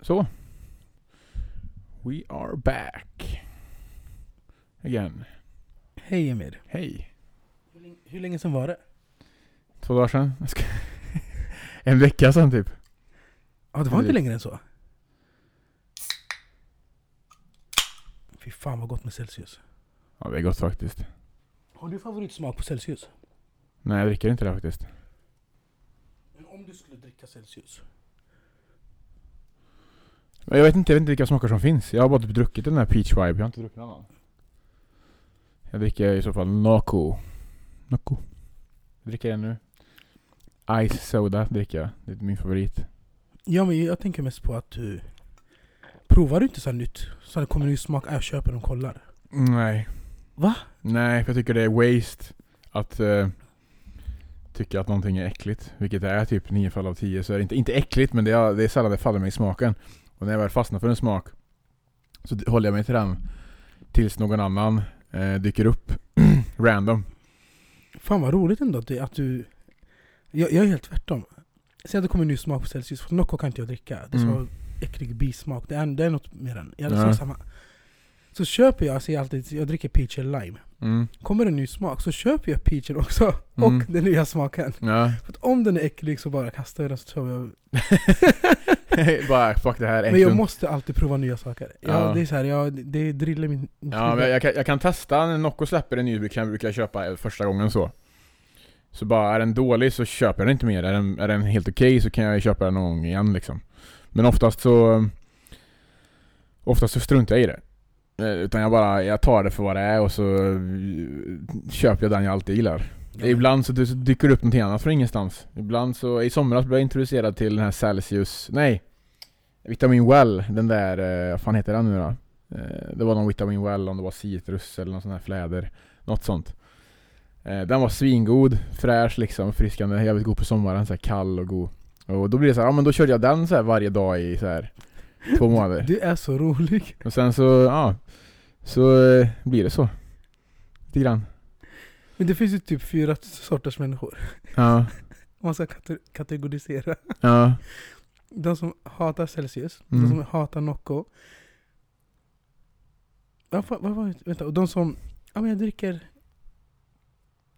Så. We are back. Again. Hej Emir. Hej. Hur länge, hur länge sedan var det? Två dagar sedan. En vecka sedan typ. Ja, det var inte längre än så. Fy fan vad gott med Celsius. Ja, det är gott faktiskt. Har du favoritsmak på Celsius? Nej, jag dricker inte det faktiskt. Men om du skulle dricka Celsius? Jag vet inte, jag vet inte vilka smaker som finns. Jag har bara typ druckit den här peach vibe. Jag har inte druckit någon annan. Jag dricker i så fall Noco. Noco. Jag dricker den nu. Ice soda dricker jag. Det är min favorit. Ja men jag tänker mest på att du Provar du inte så nytt? Så det kommer ny smak, jag köper och kollar. Nej. Va? Nej, för jag tycker det är waste att eh, tycka att någonting är äckligt. Vilket det är typ 9 fall av 10. Så är det inte, inte äckligt, men det är, det är sällan det faller mig i smaken. Och när jag väl fastnar för en smak så håller jag mig till den tills någon annan eh, dyker upp random. Fan vad roligt ändå att du... Att du jag, jag är helt tvärtom. Säg att det kommer ny smak på Celsius, för Nocco kan inte jag dricka. Det är så Mm. äcklig bismak. Det är, det är något med den. Jag Ja. samma. Så köper jag, jag, alltid, jag dricker peach eller lime. Mm. Kommer en ny smak så köper jag peachen också. Mm. Och den nya smaken. Ja. För att om den är äcklig så bara kastar jag den så tar jag Bara fuck det här är Men jag måste alltid prova nya saker. Ja, Ja. Det är så här, ja, det drillar min... Ja, men jag kan, jag kan testa när Nocco släpper en ny brukar jag, brukar jag köpa första gången så. Så bara, är den dålig så köper jag den inte mer. Är den, är den helt okej så kan jag köpa den någon gång igen liksom. Men oftast så... Oftast så struntar jag i det. Eh, Utan jag bara, jag tar det för vad det är och så eh, köper jag den jag alltid gillar. Ibland så, dyker det upp någonting annat från ingenstans. Ibland så, i somras blev jag introducerad till den här Celsius, nej! Vitamin Well, den där, eh, vad fan heter den nu då? Eh, det var någon Vitamin Well, om det var citrus eller någon sån här fläder. Något sånt. Eh, den var svingod, fräsch liksom, friskande, jävligt god på sommaren, så kall och god. Och då blir det så här, ja men då körde jag den så här varje dag i så här två månader. Du är så rolig. Och sen så, ja, så blir det så. Lite grann. Men det finns ju typ fyra sorters människor. Ja, Om man ska kate- kategorisera. ja, De som hatar Celsius, Mm. de som hatar Nocco. Vad vad Vänta, och de som... Ja men jag dricker...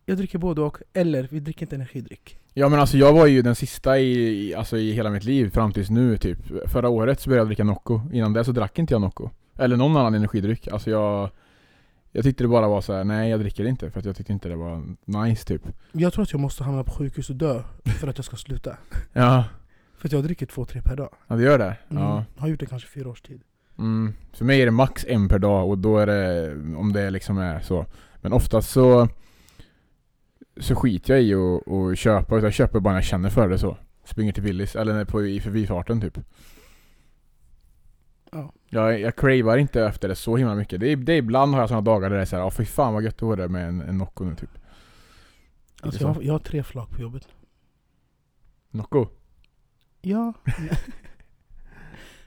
Jag dricker både och, eller vi dricker inte energidryck. Ja men alltså jag var ju den sista i, i- alltså i hela mitt liv fram tills nu typ. Förra året så började jag dricka Nocco. Innan det så drack inte jag Nocco. Eller någon annan energidryck. Alltså jag... Jag tyckte det bara var så här: nej jag dricker inte för att jag tyckte inte det var nice typ. Jag tror att jag måste hamna på sjukhus och dö för att jag ska sluta. Ja, För att jag dricker två, tre per dag. ja det gör det. Mm. Ja. Har gjort det kanske fyra års tid. Mm. För mig är det max en per dag och då är det, om det liksom är så. Men oftast så så skiter jag i att köpa, utan jag köper bara när jag känner för det så. Springer till Willys, eller på, i förbifarten typ. Ja. Jag, jag cravar inte efter det så himla mycket. Det är, det är ibland har jag sådana dagar där det är såhär, ja fy fan vad gött det vore med en, en Nocco nu typ. Alltså så. jag, har- jag har tre flak på jobbet. Nocco? Ja.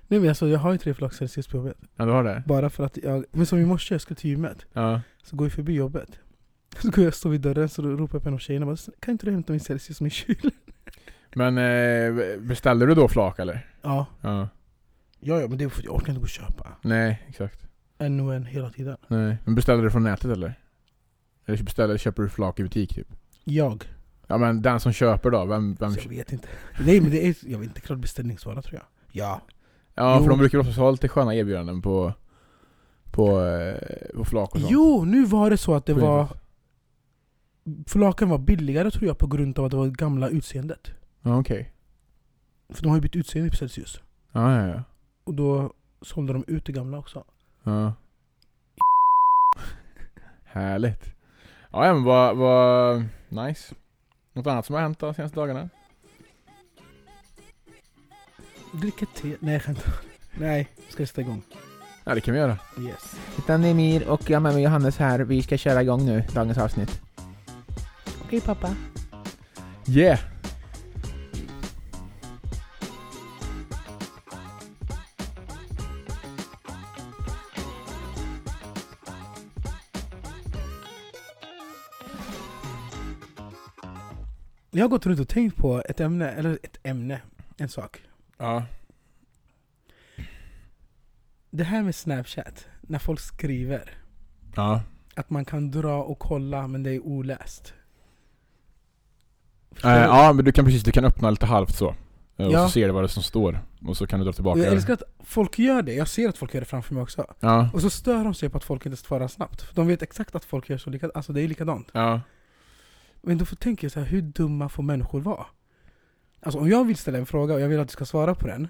Nej men alltså jag har ju tre flak Celsius på jobbet. Ja du har det? Bara för att jag, men som i morse, jag skulle till gymmet. Ja. Så går jag förbi jobbet. Så går jag och står vid dörren så ropar jag på en av tjejerna bara, Kan inte du hämta min Celsius som är i kylen? Men eh, beställde du då flak eller? Ja. Ja. Ja, ja men det är för att jag orkar inte gå och köpa. Nej, exakt. En och en hela tiden. Nej. Men beställde du från nätet eller? Eller beställer, köper du flak i butik typ? Jag? Ja men den som köper då, vem, vem Så jag vet inte. Nej men det är, jag vet inte, klart beställningsvara tror jag. Ja. Ja för Jo. de brukar också ha lite sköna erbjudanden på På, eh, på flak och sånt Jo, nu var det så att det var... Flaken var billigare tror jag på grund av att det var det gamla utseendet. Ja okej För de har ju bytt utseende på Celsius. Ja ja ja Och då sålde de ut det gamla också. Ja Härligt Ja ja, men vad, vad nice Något annat som har hänt de senaste dagarna? Dricka te? Nej jag skämtar. Nej, ska jag sätta igång? Ja det kan vi göra Yes. Utan Emir och jag med mig Johannes här. Vi ska köra igång nu, dagens avsnitt. Okej pappa. Yeah! Jag har gått runt och tänkt på ett ämne, eller ett ämne, en sak. Ja det här med Snapchat, när folk skriver, Ja. att man kan dra och kolla men det är oläst. Du? ja, men du kan precis, du kan öppna lite halvt så. Eh, Och Ja. så ser du vad det som står. Och så kan du dra tillbaka jag älskar att folk gör det, jag ser att folk gör det framför mig också. Ja. Och så stör de sig på att folk inte svarar snabbt. De vet exakt att folk gör så likadant, alltså det är likadant. Ja. Men då får tänka så här, hur dumma får människor vara? Alltså om jag vill ställa en fråga och jag vill att du ska svara på den,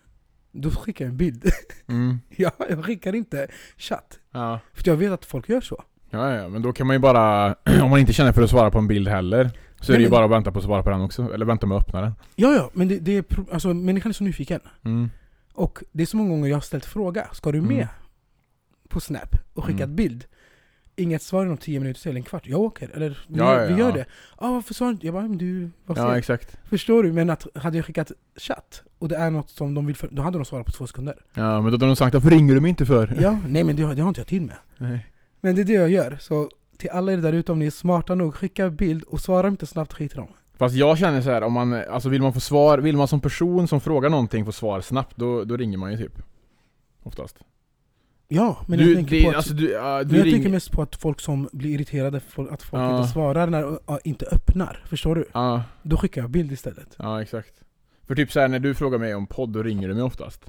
då skickar jag en bild. Mm. jag, jag skickar inte chatt. Ja. För jag vet att folk gör så. Ja, ja, men då kan man ju bara, om man inte känner för att svara på en bild heller, så är det ju bara att vänta på att svara på den också. Eller vänta med att öppna den. Ja, ja, men det, det är, alltså människan är så nyfiken. Mm. Och det är så många gånger jag har ställt fråga, ska du Mm. med på Snap och skickat Mm. bild? Inget svar inom 10 minuter eller en kvart, jag åker, eller vi, Ja, ja, vi gör ja. det. Ja, varför sa du inte? Jag bara, men du, vad Ja, exakt. Förstår du? Men att hade jag skickat chatt och det är något som de vill, för, då hade de svarat på två sekunder. Ja, men då hade de sagt varför ringer du mig inte för? Ja, nej men det, har- det har inte jag tid med. Nej. Men det är det jag gör, så till alla er där ute om ni är smarta nog, skicka bild och svara inte snabbt, skit i dem. Fast jag känner så här, om man, alltså vill man få svar, vill man som person som frågar någonting få svar snabbt, då, då ringer man ju typ. Oftast. Ja, men du, jag tänker det, på att, alltså du, men du jag tänker mest på att folk som blir irriterade, för att folk Ja. inte svarar när, ja, inte öppnar. Förstår du? Ja, Då skickar jag bild istället. ja exakt. För typ så här, när du frågar mig om podd, då ringer du mig oftast.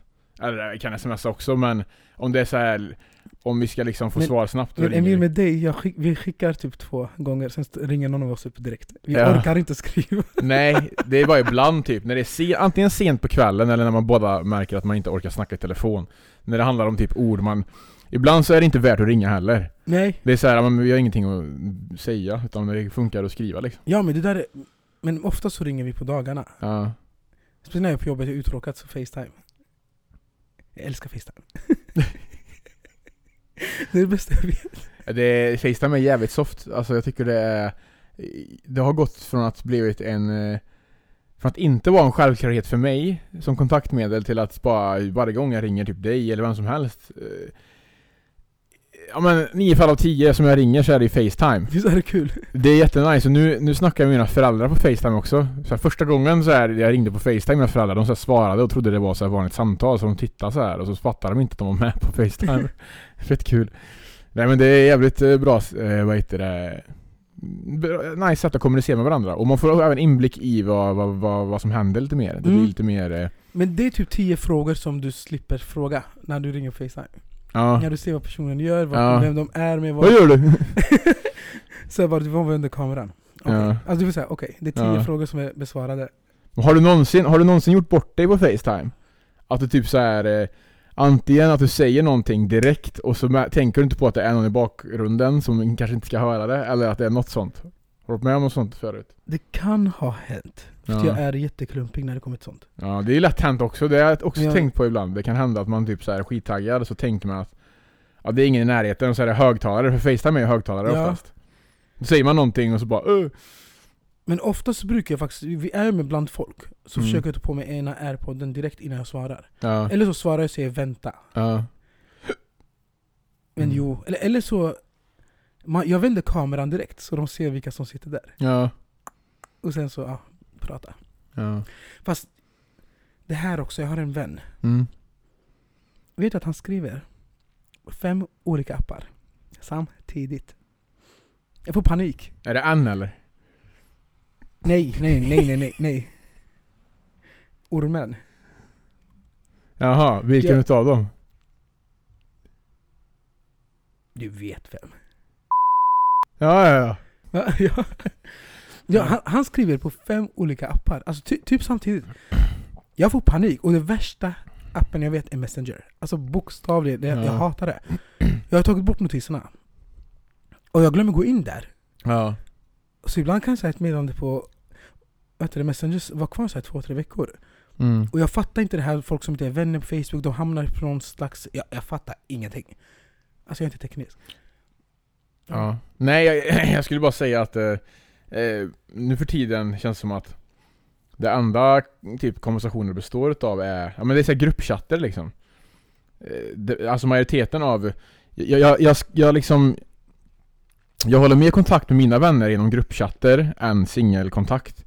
Eller jag kan smsa också, men om det är så här om vi ska liksom få Men- svar snabbt, Men Emil med dig, skick, vi skickar typ två gånger, sen ringer någon av oss upp direkt. Vi Ja. orkar inte skriva. Nej, det är bara ibland typ, när det är se, antingen sent på kvällen eller när man båda märker att man inte orkar snacka i telefon. När det handlar om typ ord man... Ibland så är det inte värt att ringa heller. Nej, Det är så här, men vi har ingenting att säga, utan det funkar att skriva liksom. ja men det där är, Men ofta så ringer vi på dagarna. Ja. Speciellt när jag är på jobbet, jag är uttråkad, så Facetime. Jag älskar Facetime. det är det bästa jag vet. Det, Facetime är jävligt soft, alltså jag tycker det är... Det har gått från att blivit en... Från att inte vara en självklarhet för mig som kontaktmedel till att bara varje gång jag ringer typ dig eller vem som helst eh, Ja men nio fall av tio som jag ringer så är det i Facetime. Visst är det kul? Det är jättenice, och nu, nu snackar jag med mina föräldrar på Facetime också. Så här, Första gången så här, jag ringde på Facetime med mina föräldrar, de så här, svarade och trodde det var så här vanligt samtal så de tittade så här och så fattade de inte att de var med på Facetime. Fett kul. Nej men det är jävligt eh, bra, eh, vad heter det Nice sätt att kommunicera med varandra och man får även inblick i vad, vad, vad, vad som händer lite mer Det blir Mm. lite mer, eh, Men det är typ tio frågor som du slipper fråga när du ringer Facetime. ja När du ser vad personen gör, vad, Ja. vem de är med, Vad vad... gör du? så jag bara, du var under kameran. Okej. Ja. Alltså du vill säga, okej, det är tio Ja. frågor som är besvarade. Har du någonsin, har du någonsin gjort bort dig på Facetime? Att du typ så här eh, Antingen att du säger någonting direkt och så tänker du inte på att det är någon i bakgrunden som kanske inte ska höra det, eller att det är något sånt. Har du varit med om något sånt förut? Det kan ha hänt. För Ja. jag är jätteklumpig när det kommer till sånt. Ja, det är lätt hänt också. Det har jag också Ja. tänkt på ibland. Det kan hända att man typ så här är skittaggad och så tänker man att Ja, det är ingen i närheten och så är det högtalare, för Facetime är ju högtalare Ja. oftast. Då säger man någonting och så bara uh. Men oftast brukar jag faktiskt, vi är med bland folk, så Mm. försöker jag ta på mig ena airpodden direkt innan jag svarar. Ja, Eller så svarar jag och säger vänta. ja, Men Mm. jo, eller, eller så man, Jag vänder kameran direkt så de ser vilka som sitter där. ja, Och sen så, ja, prata. ja. Fast det här också, jag har en vän. Mm. Vet du att han skriver fem olika appar samtidigt? Jag får panik. Är det en eller? Nej, nej, nej, nej, nej, nej. Ormen. Jaha, vilken Ja. utav dem? Du vet vem. Ja, ja, ja. Ja, ja. ja han, han skriver på fem olika appar, alltså ty, typ samtidigt. Jag får panik och det värsta appen jag vet är Messenger. Alltså bokstavligen, det, jag Ja. hatar det. Jag har tagit bort notiserna. Och jag glömmer gå in där. Ja. Så ibland kan jag säga ett meddelande på du, det, Messenger var kvar så två, tre veckor. Mm. Och jag fattar inte det här, folk som inte är vänner på Facebook, de hamnar på någon slags... Jag, jag fattar ingenting. Alltså jag är inte teknisk. Ja. Nej, jag, jag skulle bara säga att eh, eh, nu för tiden känns det som att det enda typ konversationer består utav är, ja men det är så gruppchatter liksom. Eh, det, alltså majoriteten av, jag, jag, jag, jag liksom jag håller mer kontakt med mina vänner genom gruppchatter än singelkontakt.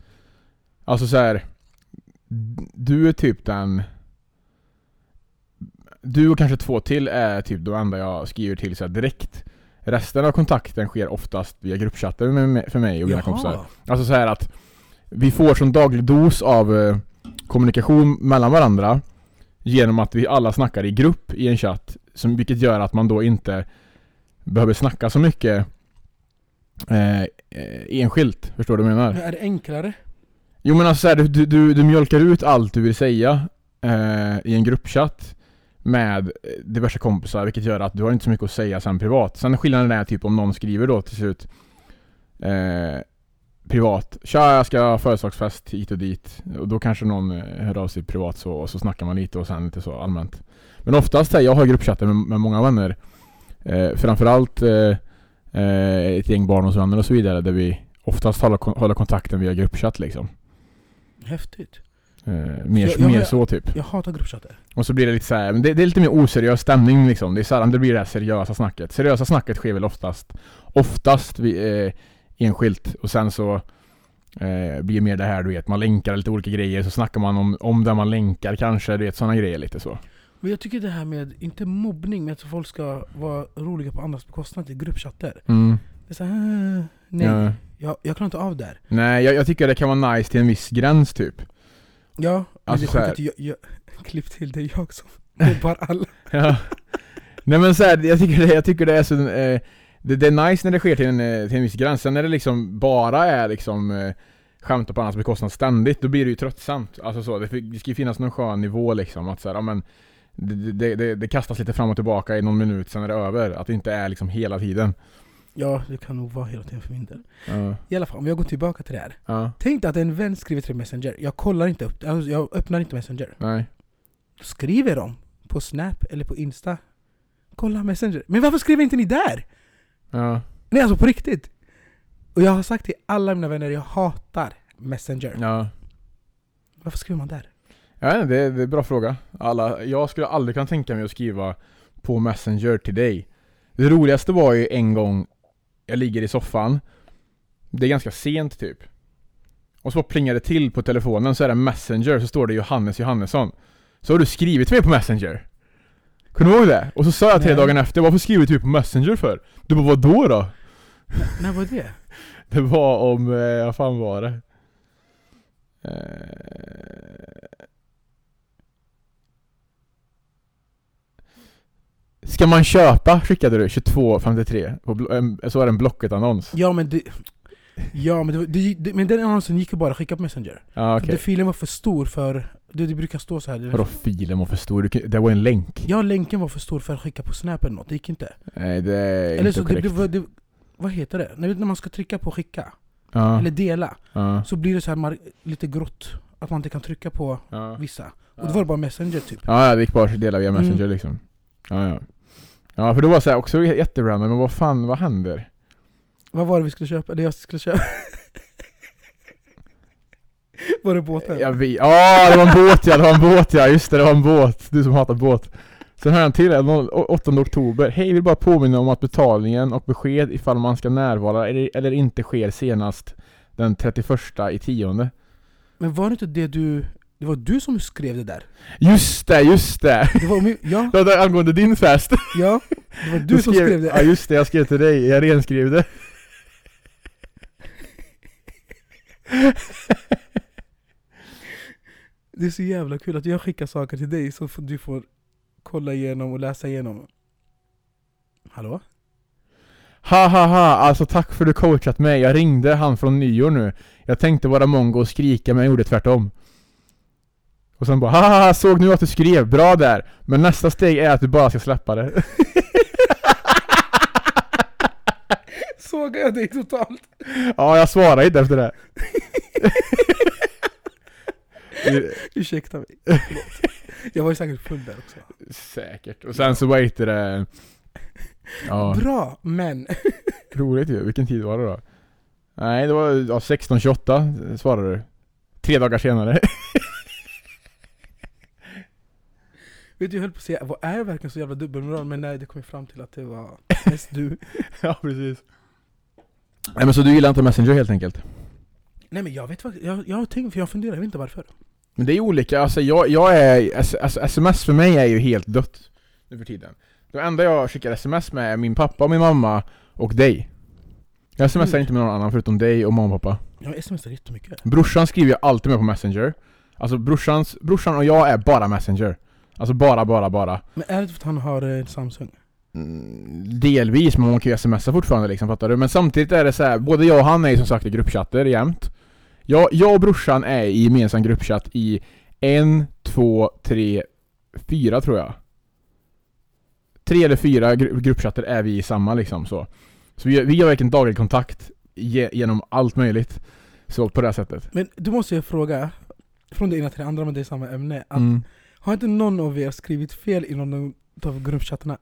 Alltså så här. Du är typ den du och kanske två till är typ de enda jag skriver till så här direkt. Resten av kontakten sker oftast via gruppchatter med, för mig och mina kompisar. Alltså så här att vi får sån daglig dos av eh, kommunikation mellan varandra genom att vi alla snackar i grupp i en chatt, som, vilket gör att man då inte behöver snacka så mycket eh, eh, enskilt. Förstår du vad jag menar? Men är det enklare? Jo men alltså så här, du, du, du mjölkar ut allt du vill säga eh, i en gruppchatt med diverse kompisar vilket gör att du har inte så mycket att säga sen privat. Sen skillnaden är typ om någon skriver då till slut eh, privat Tja jag ska ha företagsfest hit och dit och då kanske någon eh, hör av sig privat så och så snackar man lite och sen lite så allmänt. Men oftast här, jag har gruppchatter med, med många vänner eh, Framförallt eh, eh, ett gäng barndomsvänner och så vidare där vi oftast håller, håller kontakten via gruppchatt liksom. Häftigt. Eh, mer, Jag- jag- mer så typ. Jag hatar gruppchatter. Och så blir det lite så här, men det, det är lite mer oseriös stämning liksom. Det är sällan det blir det här seriösa snacket. Seriösa snacket sker väl oftast, oftast vi, eh, enskilt. Och sen så eh, blir det mer det här du vet, man länkar lite olika grejer, så snackar man om, om där man länkar kanske, du vet sådana grejer lite så. Men jag tycker det här med, inte mobbning, men att folk ska vara roliga på andras bekostnad i gruppchatter. Mm. Det är så här, "Ah, nej, Ja. Jag, jag klarar inte av det här. Nej, jag, jag tycker det kan vara nice till en viss gräns typ. Ja, men Alltså det är att jag, jag, klipp till det är jag som mobbar alla. Ja. Nej men så här, jag tycker det, jag tycker det är så, eh, det, det är nice när det sker till en, eh, till en viss gräns, sen när det liksom bara är liksom eh, skämta på annans bekostnad ständigt, då blir det ju tröttsamt. Alltså så, det, det ska ju finnas någon skön nivå liksom, att så här, ja, men det, det, det, det kastas lite fram och tillbaka i någon minut, sen är det över. Att det inte är liksom hela tiden. Ja, det kan nog vara hela tiden för min del. Ja, I alla fall, om jag går tillbaka till det här. ja, Tänk dig att en vän skriver till Messenger. Jag kollar inte upp alltså jag öppnar inte Messenger. nej. Skriver de på Snap eller på Insta? Kolla Messenger. Men varför skriver inte ni där? Ja, Nej alltså på riktigt. Och jag har sagt till alla mina vänner, jag hatar Messenger. ja. Varför skriver man där? Ja, det, det är en bra fråga. Alla, jag skulle aldrig kunna tänka mig att skriva på Messenger till dig. Det roligaste var ju en gång jag ligger i soffan. Det är ganska sent typ. Och så plingar det till på telefonen så är det Messenger, så står det Johannes Johannesson. Så har du skrivit till mig på Messenger. Kommer du ihåg det? Och så sa jag till dig Nej. dagen efter, varför skriver du typ på Messenger för? Du bara, vad då då? När var det? Det var om, eh, vad fan var det? Eh... Ska man köpa skickade du 2253 på blo- en- så var det en Blocket-annons. Ja men det... Ja men, det, det, det, men den annonsen gick ju bara att skicka på Messenger. För okej. det filen var för stor för... Det, det brukar stå så här. det- Vadå filen var för stor? Det var en länk. Ja, länken var för stor för att skicka på Snap eller något, det gick inte. Nej det är Eller inte så det, korrekt. det, det, vad heter det? När, när man ska trycka på skicka, ja, eller dela, ja, så blir det så här lite grått. Att man inte kan trycka på vissa. Och då var det bara Messenger typ. Ja, ja, det gick bara att dela via Mm. Messenger liksom. Ja, ja. Ja, för det var så här också jätterandom, men vad fan, vad händer? Vad var det vi skulle köpa? Det jag skulle köpa? var det båten? Jag vet, ja det var en båt ja, det var en båt ja, just det, det var en båt. Du som hatar båt. Sen jag en till, här, nå- 8 oktober. Hej, vill bara påminna om att betalningen och besked ifall man ska närvara eller, eller inte sker senast den 31 i tionde. Men var det inte det du... Det var du som skrev det där? Just det, just det! Det var min, ja, Det var angående din fest. ja. Det var du som skrev Ja det. just det, jag skrev till dig, jag renskrev det. Det är så jävla kul att jag skickar saker till dig så får du får kolla igenom och läsa igenom. Hallå? Ha ha ha, alltså tack för att du coachat mig. Jag ringde han från nyår nu. Jag tänkte vara mongo och skrika men jag gjorde tvärtom. Och sen bara ha ha ha, såg nu att du skrev, bra där. Men nästa steg är att du bara ska släppa det. Sågar jag dig totalt? ja, jag svarar inte efter det. Ursäkta mig. Förlåt. Jag var ju säkert full där också. Säkert. Och sen så heter det... Ja, Bra, men... roligt ju. Vilken tid var det då? Nej, det var ja, 16.28 svarade du. Tre dagar senare. Vet du, jag höll på att säga, vad är verkligen så jävla dubbelmoral? Men nej, det kom ju fram till att det var mest du. ja, precis. Nej men så du gillar inte Messenger helt enkelt? Nej men jag vet faktiskt, jag, jag har tänkt, för jag funderar, jag vet inte varför. Men det är olika, alltså jag, jag är, alltså, sms för mig är ju helt dött. nu för tiden. De enda jag skickar sms med är min pappa min mamma och dig. Jag smsar Mm. inte med någon annan förutom dig och mamma och pappa. Jag smsar jättemycket. Brorsan skriver jag alltid med på Messenger. Alltså brorsans, brorsan och jag är bara Messenger. Alltså bara, bara, bara. Men är det för att han har eh, Samsung? Mm, delvis, men man kan ju smsa fortfarande liksom, fattar du? Men samtidigt är det så här, både jag och han är ju som sagt i gruppchatter jämt. Jag, jag och brorsan är i gemensam gruppchatt i en, två, tre, fyra tror jag. Tre eller fyra gru- gruppchatter är vi i samma liksom så. Så vi, vi har verkligen daglig kontakt ge, genom allt möjligt. Så på det här sättet. Men du måste ju fråga, från det ena till det andra men det är samma ämne. Att, Mm. Har inte någon av er skrivit fel i någon av gruppchattarna?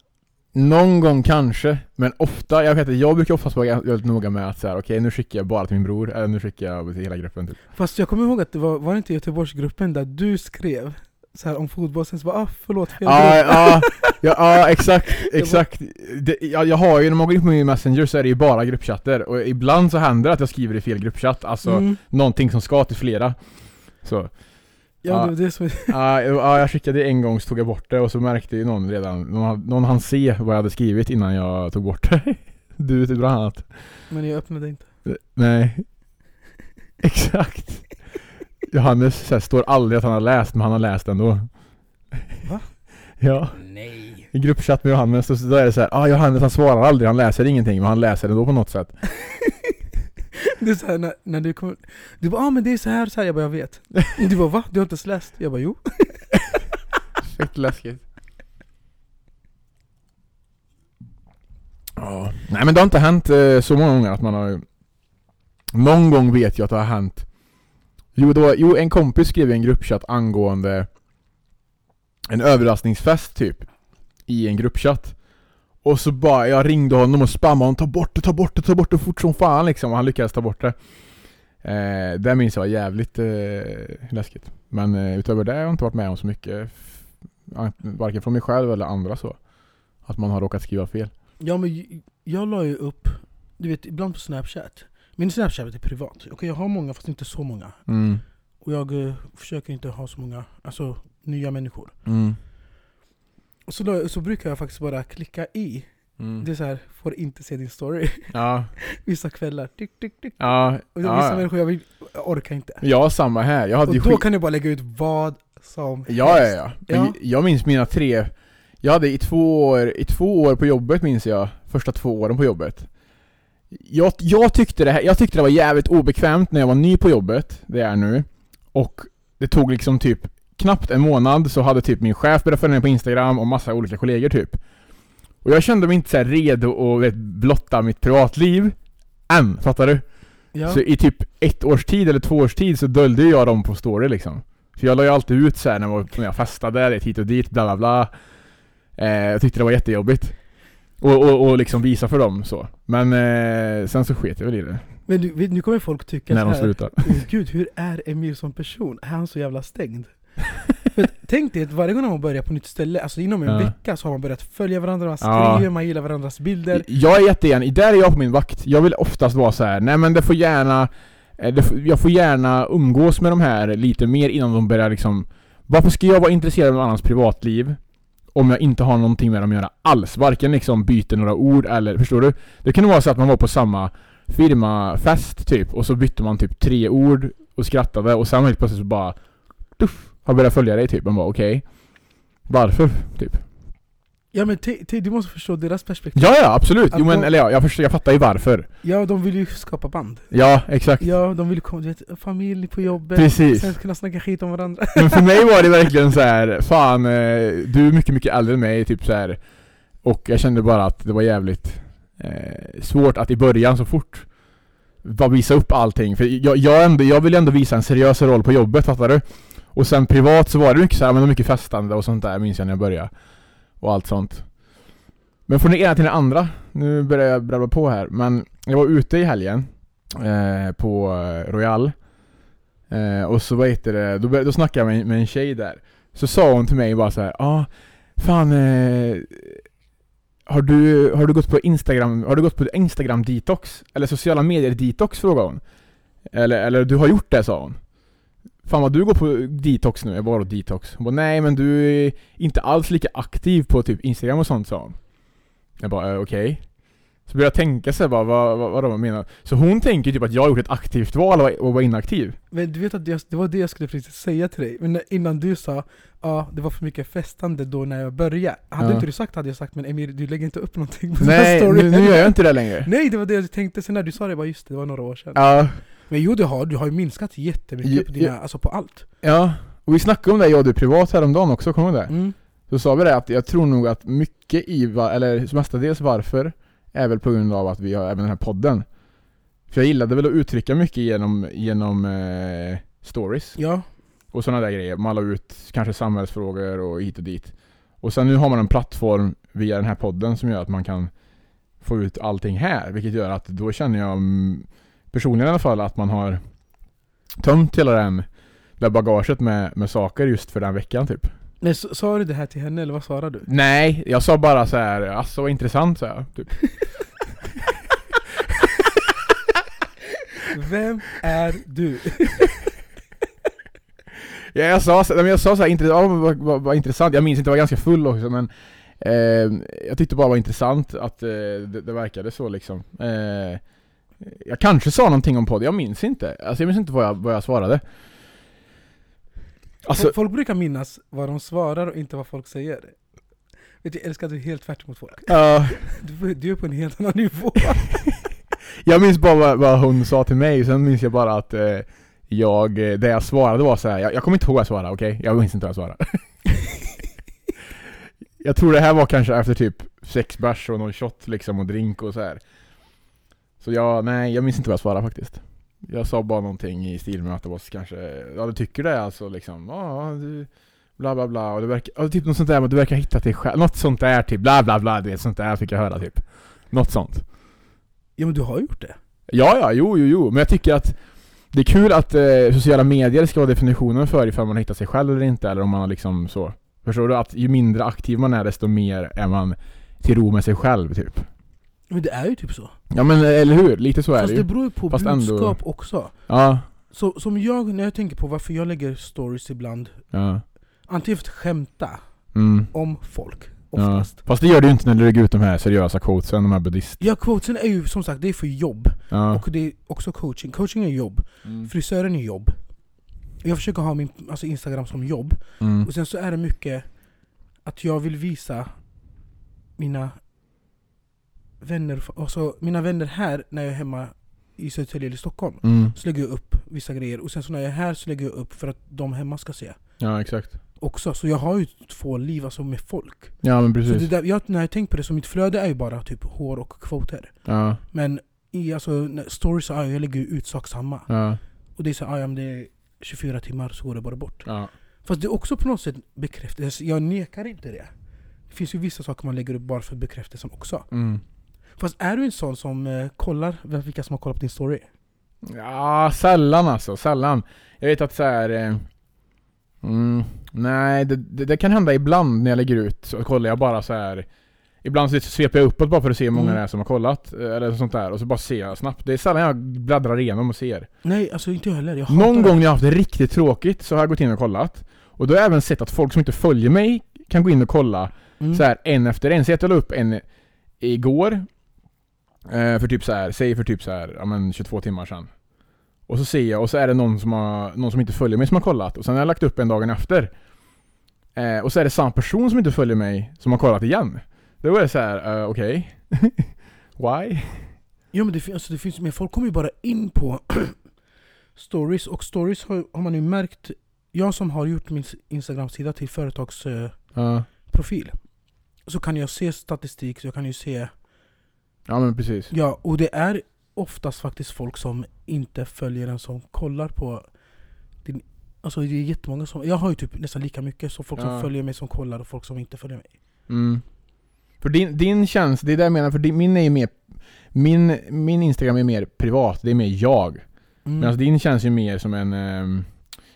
Någon gång kanske, men ofta, jag vet att jag brukar oftast vara väldigt noga med att säga okej nu skickar jag bara till min bror, eller nu skickar jag till hela gruppen typ. Fast jag kommer ihåg att det var, var det inte Göteborgsgruppen där du skrev så här om fotboll, sen så bara ah, förlåt fel Ja, grupp. ja, ja exakt, exakt. Det, jag, jag har ju, när man går in på min messenger så är det ju bara gruppchatter, och ibland så händer det att jag skriver i fel gruppchatt, alltså Mm. någonting som ska till flera. Så, Ja, Ja. det det som ja, ja, jag skickade en gång så tog jag bort det och så märkte ju någon redan, någon, någon hann se vad jag hade skrivit innan jag tog bort det. Du typ bland annat. Men jag öppnade inte. Nej. Exakt. Johannes så här, står aldrig att han har läst, men han har läst ändå. Va? Ja. Nej. I gruppchatt med Johannes, och så då är det så här, ah Johannes han svarar aldrig, han läser ingenting, men han läser ändå på något sätt. Det är såhär när, när du kommer, du bara ah, men det är så här så här, jag bara jag vet. Du bara va? Du har inte ens läst? Jag bara jo. Fett läskigt. Ja. Nej men det har inte hänt eh, så många gånger att man har... Någon gång vet jag att det har hänt. Jo, det var, jo en kompis skrev i en gruppchatt angående en överraskningsfest typ. I en gruppchatt. Och så bara, jag ringde honom och spammade honom, ta bort det, ta bort det, ta bort det fort som fan liksom. Och han lyckades ta bort det. Eh, det minns jag var jävligt eh, läskigt. Men eh, utöver det har jag inte varit med om så mycket. Varken från mig själv eller andra så. Att man har råkat skriva fel. Ja men jag la ju upp, du vet ibland på snapchat. Min snapchat är privat. Okej jag har många fast inte så många. Mm. Och jag eh, försöker inte ha så många, alltså nya människor. Mm. Så, la- så brukar jag faktiskt bara klicka i. Mm. Det är så här, får inte se din story. Ja. Vissa kvällar, tick, tick, tick. Ja. Och vissa ja. människor jag, vill, jag orkar inte. Ja, samma här. Jag hade Och ju då skit... kan jag bara lägga ut vad som Ja, ja, helst. ja. Ja. Men Jag minns mina tre... Jag hade i två år, i två år på jobbet minns jag, första två åren på jobbet. Jag, jag, tyckte det här, jag tyckte det var jävligt obekvämt när jag var ny på jobbet, det är nu. Och det tog liksom typ knappt en månad så hade typ min chef börjat följa mig på Instagram och massa olika kollegor typ. Och jag kände mig inte så redo att vet, blotta mitt privatliv. Än, fattar du? Ja. Så i typ ett års tid eller två års tid så döljde jag dem på story liksom. För jag la ju alltid ut så här när, jag- när jag festade, lite hit och dit, bla bla bla. Eh, jag tyckte det var jättejobbigt. Och, och, och liksom visa för dem så. Men eh, sen så sket jag väl i det. Men du, nu kommer folk tycka när så de här, slutade. "Åh, Gud, hur är Emil som person? Är han så jävla stängd? Att tänk dig att varje gång man börjar på nytt ställe, alltså inom en Ja. vecka så har man börjat följa varandra, man Ja. skriver, man gillar varandras bilder. Jag är jättegärna, där är jag på min vakt. Jag vill oftast vara så här. nej men det får gärna, eh, det får, jag får gärna umgås med de här lite mer innan de börjar liksom Varför ska jag vara intresserad av någon annans privatliv? Om jag inte har någonting med dem att göra alls. Varken liksom byter några ord eller, förstår du? Det kunde vara så att man var på samma firmafest typ, och så bytte man typ tre ord och skrattade och sen helt plötsligt så bara Tuff, har börjat följa dig typ. Man bara okej. Varför? Typ. Ja men te- te- du måste förstå deras perspektiv. Ja, ja absolut. Att Jo men, de- eller ja, jag, förstår, jag fattar ju varför. Ja, de vill ju skapa band. Ja, exakt. Ja, de vill komma, du vet, familj på jobbet, Precis. sen kunna snacka skit om varandra. Men för mig var det verkligen så här, fan, eh, du är mycket, mycket äldre än mig, typ så här. Och jag kände bara att det var jävligt eh, svårt att i början så fort bara visa upp allting. För jag, jag, ändå, jag vill ändå visa en seriös roll på jobbet, fattar du? Och sen privat så var det mycket så här, men det var mycket festande och sånt där, minns jag när jag började. Och allt sånt. Men från det ena till det andra, nu börjar jag brabbla på här, men jag var ute i helgen eh, på Royal. Eh, och så vad heter det, då, då snackade jag med, med en tjej där. Så sa hon till mig bara så här, ja, ah, fan eh, har du, har du gått på Instagram, har du gått på Instagram detox? Eller sociala medier detox frågade hon. Eller, eller du har gjort det sa hon. Fan vad du går på detox nu, jag bara detox. Hon bara nej men du är inte alls lika aktiv på typ Instagram och sånt sa hon. Jag bara eh, okej. Så började jag tänka sig bara, vad, vad, vad de menar. Så hon tänker typ att jag har gjort ett aktivt val och och var inaktiv. Men du vet att jag, det var det jag skulle precis säga till dig, men när- innan du sa ja det var för mycket festande då när jag började. Hade Ja. inte du sagt hade jag sagt men Emir du lägger inte upp någonting på den Nej, här storyn. nu, nu gör jag inte det längre. Nej det var det jag tänkte sen när du sa det, bara just det, det var några år sedan. Ja, Men jo du har, du har ju minskat jättemycket på dina, ja. alltså på allt. ja. Och vi snackade om det jag och du privat häromdagen också, kommer du ihåg det? Mm. Så sa vi det att jag tror nog att mycket i, eller mestadels varför, är väl på grund av att vi har även den här podden. För jag gillade väl att uttrycka mycket genom, genom eh, stories Ja, och sådana där grejer. Malla ut kanske samhällsfrågor och hit och dit. Och sen nu har man en plattform via den här podden som gör att man kan få ut allting här. Vilket gör att då känner jag mm, personligen i alla fall att man har tömt hela den där bagaget med, med saker just för den veckan typ. S- sa du det här till henne eller vad svarade du? Nej, jag sa bara så här, alltså vad intressant så här, typ. Vem är du? Ja, jag sa, men jag sa så här, intressant, ja, vad, vad, vad intressant, jag minns inte, jag var ganska full också men eh, Jag tyckte bara det var intressant att eh, det, det verkade så liksom eh, Jag kanske sa någonting om podd, jag minns inte, alltså jag minns inte vad jag, vad jag svarade Alltså, Folk brukar minnas vad de svarar och inte vad folk säger. Vet du, jag älskar att du är helt tvärt mot folk. ja, Du, du är på en helt annan nivå. jag minns bara vad, vad hon sa till mig, sen minns jag bara att eh, jag, eh, det jag svarade var så här. Jag, jag kommer inte ihåg vad jag svarade, okej? Jag minns inte vad jag svarade Jag tror det här var kanske efter typ sex bärs och någon shot liksom och drink och så här. Så jag, nej jag minns inte vad jag svarade faktiskt Jag sa bara någonting i stil med att det var kanske, ja du tycker det alltså liksom, ja du Bla bla bla och det verkar, ja, typ något sånt där att du verkar ha hittat dig själv, något sånt där typ, bla bla bla, du vet sånt där fick jag höra typ Något sånt Ja men du har gjort det. Ja, ja, jo, jo, jo. Men jag tycker att det är kul att eh, sociala medier ska vara definitionen för ifall man har hittat sig själv eller inte, eller om man har liksom så. Förstår du? Att ju mindre aktiv man är, desto mer är man till ro med sig själv, typ. Men det är ju typ så. Ja men eller hur? Lite så är Fast det det ju. beror ju på Fast ändå- budskap också. Ja, Så som jag, när jag tänker på varför jag lägger stories ibland, ja. antingen för att skämta Mm. om folk, Ja. oftast. Fast det gör du ju inte när du lägger ut de här seriösa quotesen, de här buddhist... Ja, quotesen är ju som sagt, det är för jobb. Ja. Och det är också coaching. Coaching är jobb. Mm. Frisören är jobb. Jag försöker ha min alltså Instagram som jobb. Mm. Och sen så är det mycket att jag vill visa mina vänner, alltså mina vänner här när jag är hemma i Södertälje eller Stockholm. Mm. Så lägger jag upp vissa grejer. Och sen så när jag är här så lägger jag upp för att de hemma ska se. Ja, exakt. Också. Så jag har ju två liv alltså med folk. Ja men Så det precis. där, jag, när jag tänker på det, så mitt flöde är ju bara typ hår och kvoter. Ja, Men i alltså, stories, ja, jag lägger ju ut sak samma. ja, Och det är så, ja, ja, men det är 24 timmar så går det bara bort. ja. Fast det är också på något sätt bekräftelse, jag nekar inte det. Det finns ju vissa saker man lägger upp bara för bekräftelsen också. Mm. Fast är du en sån som eh, kollar vilka som har kollat på din story? Ja, sällan alltså, sällan. Jag vet att så här. Eh, mm, nej, det, det, det kan hända ibland när jag lägger ut, så kollar jag bara så här. Ibland så sveper jag uppåt bara för att se hur många Mm. det är som har kollat, eh, eller sånt där, och så bara ser jag snabbt. Det är sällan jag bläddrar igenom och ser. Nej, alltså inte jag heller. Jag Någon gång när jag har haft det riktigt tråkigt så har jag gått in och kollat. Och då har jag även sett att folk som inte följer mig kan gå in och kolla Mm. så här en efter en. Så jag la upp en igår. Eh, för typ så här, säg för typ så här, ja men 22 timmar sedan. Och så ser jag, och så är det någon som, har, någon som inte följer mig som har kollat. Och sen har jag lagt upp en dagen efter. Eh, och så är det samma person som inte följer mig som har kollat igen. Då är det så här, eh, okej. Why? Ja men det, fin- alltså, det finns men folk kommer ju bara in på stories, och stories har, har man ju märkt Jag som har gjort min Instagram-sida till företagsprofil Ja, Så kan jag se statistik, så jag kan ju se ja men precis. Ja, och det är oftast faktiskt folk som inte följer en som kollar på din Alltså det är jättemånga som, jag har ju typ nästan lika mycket så folk Ja. som följer mig som kollar och folk som inte följer mig Mm. För din, din tjänst, det är det jag menar, för din, min är ju mer min, min Instagram är mer privat, det är mer jag. mm. Medan din känns ju mer som en, ehm,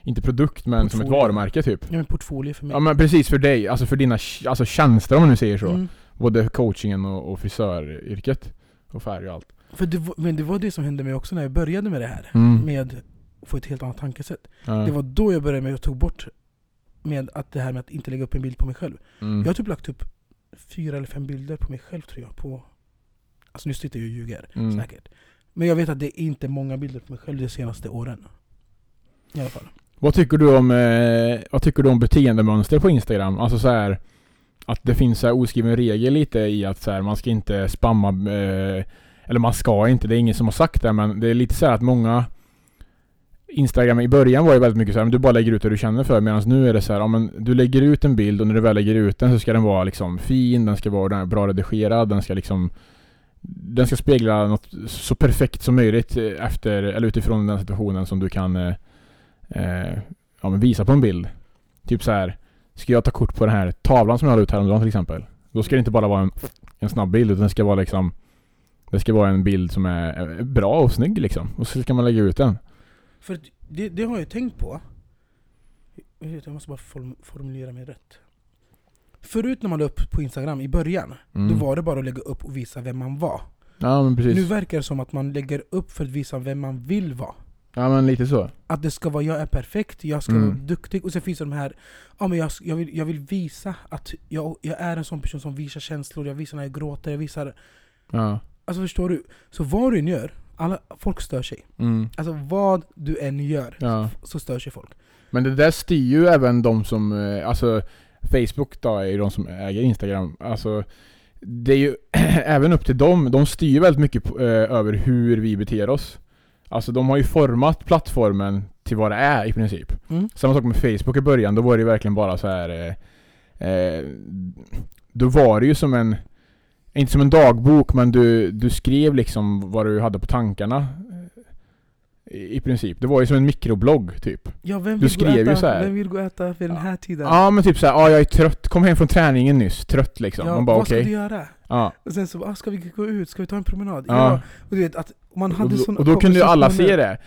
inte produkt men som ett Portfolio. varumärke typ. Ja men portfolio för mig Ja men precis för dig, alltså för dina alltså tjänster om man nu säger så. Mm. Både coachingen och, och frisöryrket. Och färg och allt. För det men det var det som hände mig också när jag började med det här Mm. Med få ett helt annat tankesätt. Ja. Det var då jag började med att tog bort med att det här med att inte lägga upp en bild på mig själv. mm. Jag har typ lagt upp fyra eller fem bilder på mig själv tror jag. På, alltså nu sitter jag och ljuger, Mm. säkert. Men jag vet att det är inte många bilder på mig själv de senaste åren. I alla fall. Vad tycker du om, eh, vad tycker du om beteendemönster på Instagram? Alltså så här att det finns en oskriven regel lite i att så här, man ska inte spamma, eh, eller man ska inte, det är ingen som har sagt det, men det är lite så här att många Instagram i början var ju väldigt mycket så här, men du bara lägger ut det du känner för medan nu är det så här, ja, men du lägger ut en bild och när du väl lägger ut den så ska den vara liksom fin, den ska vara bra redigerad, den ska liksom den ska spegla något så perfekt som möjligt eh, efter, eller utifrån den situationen som du kan eh, eh, ja, men visa på en bild. Typ så här. Ska jag ta kort på den här tavlan som jag la ut häromdagen till exempel. Då ska det inte bara vara en, en snabb bild utan det ska vara liksom Det ska vara en bild som är bra och snygg liksom. Och så ska man lägga ut den. För det, det har jag tänkt på. Jag måste bara form, formulera mig rätt. Förut när man la upp på Instagram i början, Mm. då var det bara att lägga upp och visa vem man var. Ja. Nu verkar det som att man lägger upp för att visa vem man vill vara. Ja men lite så. Att det ska vara, jag är perfekt, jag ska Mm. vara duktig. Och sen finns det de här, ja men jag, jag, vill, jag vill visa att jag, jag är en sån person som visar känslor, jag visar när jag gråter, jag visar... Ja. Alltså förstår du? Så vad du än gör, alla, folk stör sig. Mm. Alltså vad du än gör, Ja. så stör sig folk. Men det där styr ju även de som, eh, alltså Facebook då är ju de som äger Instagram. Alltså det är ju även upp till dem. De styr väldigt mycket på, eh, över hur vi beter oss. Alltså de har ju format plattformen till vad det är i princip. Mm. Samma sak med Facebook i början, då var det ju verkligen bara så här. Eh, eh, då var det ju som en, inte som en dagbok, men du, du skrev liksom vad du hade på tankarna. I, princip. Det var ju som en mikroblogg typ. Ja, vem Du och skrev ju äta, så här. vem vill gå och äta vid den här tiden? Ja men typ såhär, ja jag är trött, kom hem från träningen nyss, trött liksom. Ja, Man bara vad ska okej. du göra? Ja. Och sen så, ah, ska vi gå ut? Ska vi ta en promenad? Ja. Och du vet att man Och, hade då- såna och då kunde ju alla se det.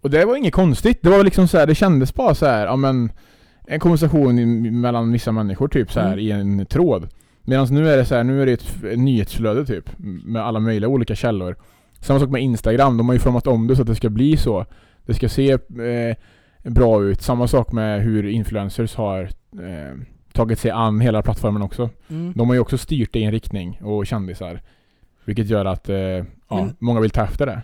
Och det var inget konstigt, det var liksom så här, det kändes bara så här, ja men En konversation mellan vissa människor typ så här Mm. i en tråd. Medan nu är det så här, nu är det ett nyhetsflöde typ. Med alla möjliga olika källor. Samma sak med Instagram, de har ju format om det så att det ska bli så. Det ska se eh, bra ut. Samma sak med hur influencers har eh, tagit sig an hela plattformen också. Mm. De har ju också styrt det i en riktning och kändisar. Vilket gör att eh, ja, Men- många vill ta efter det.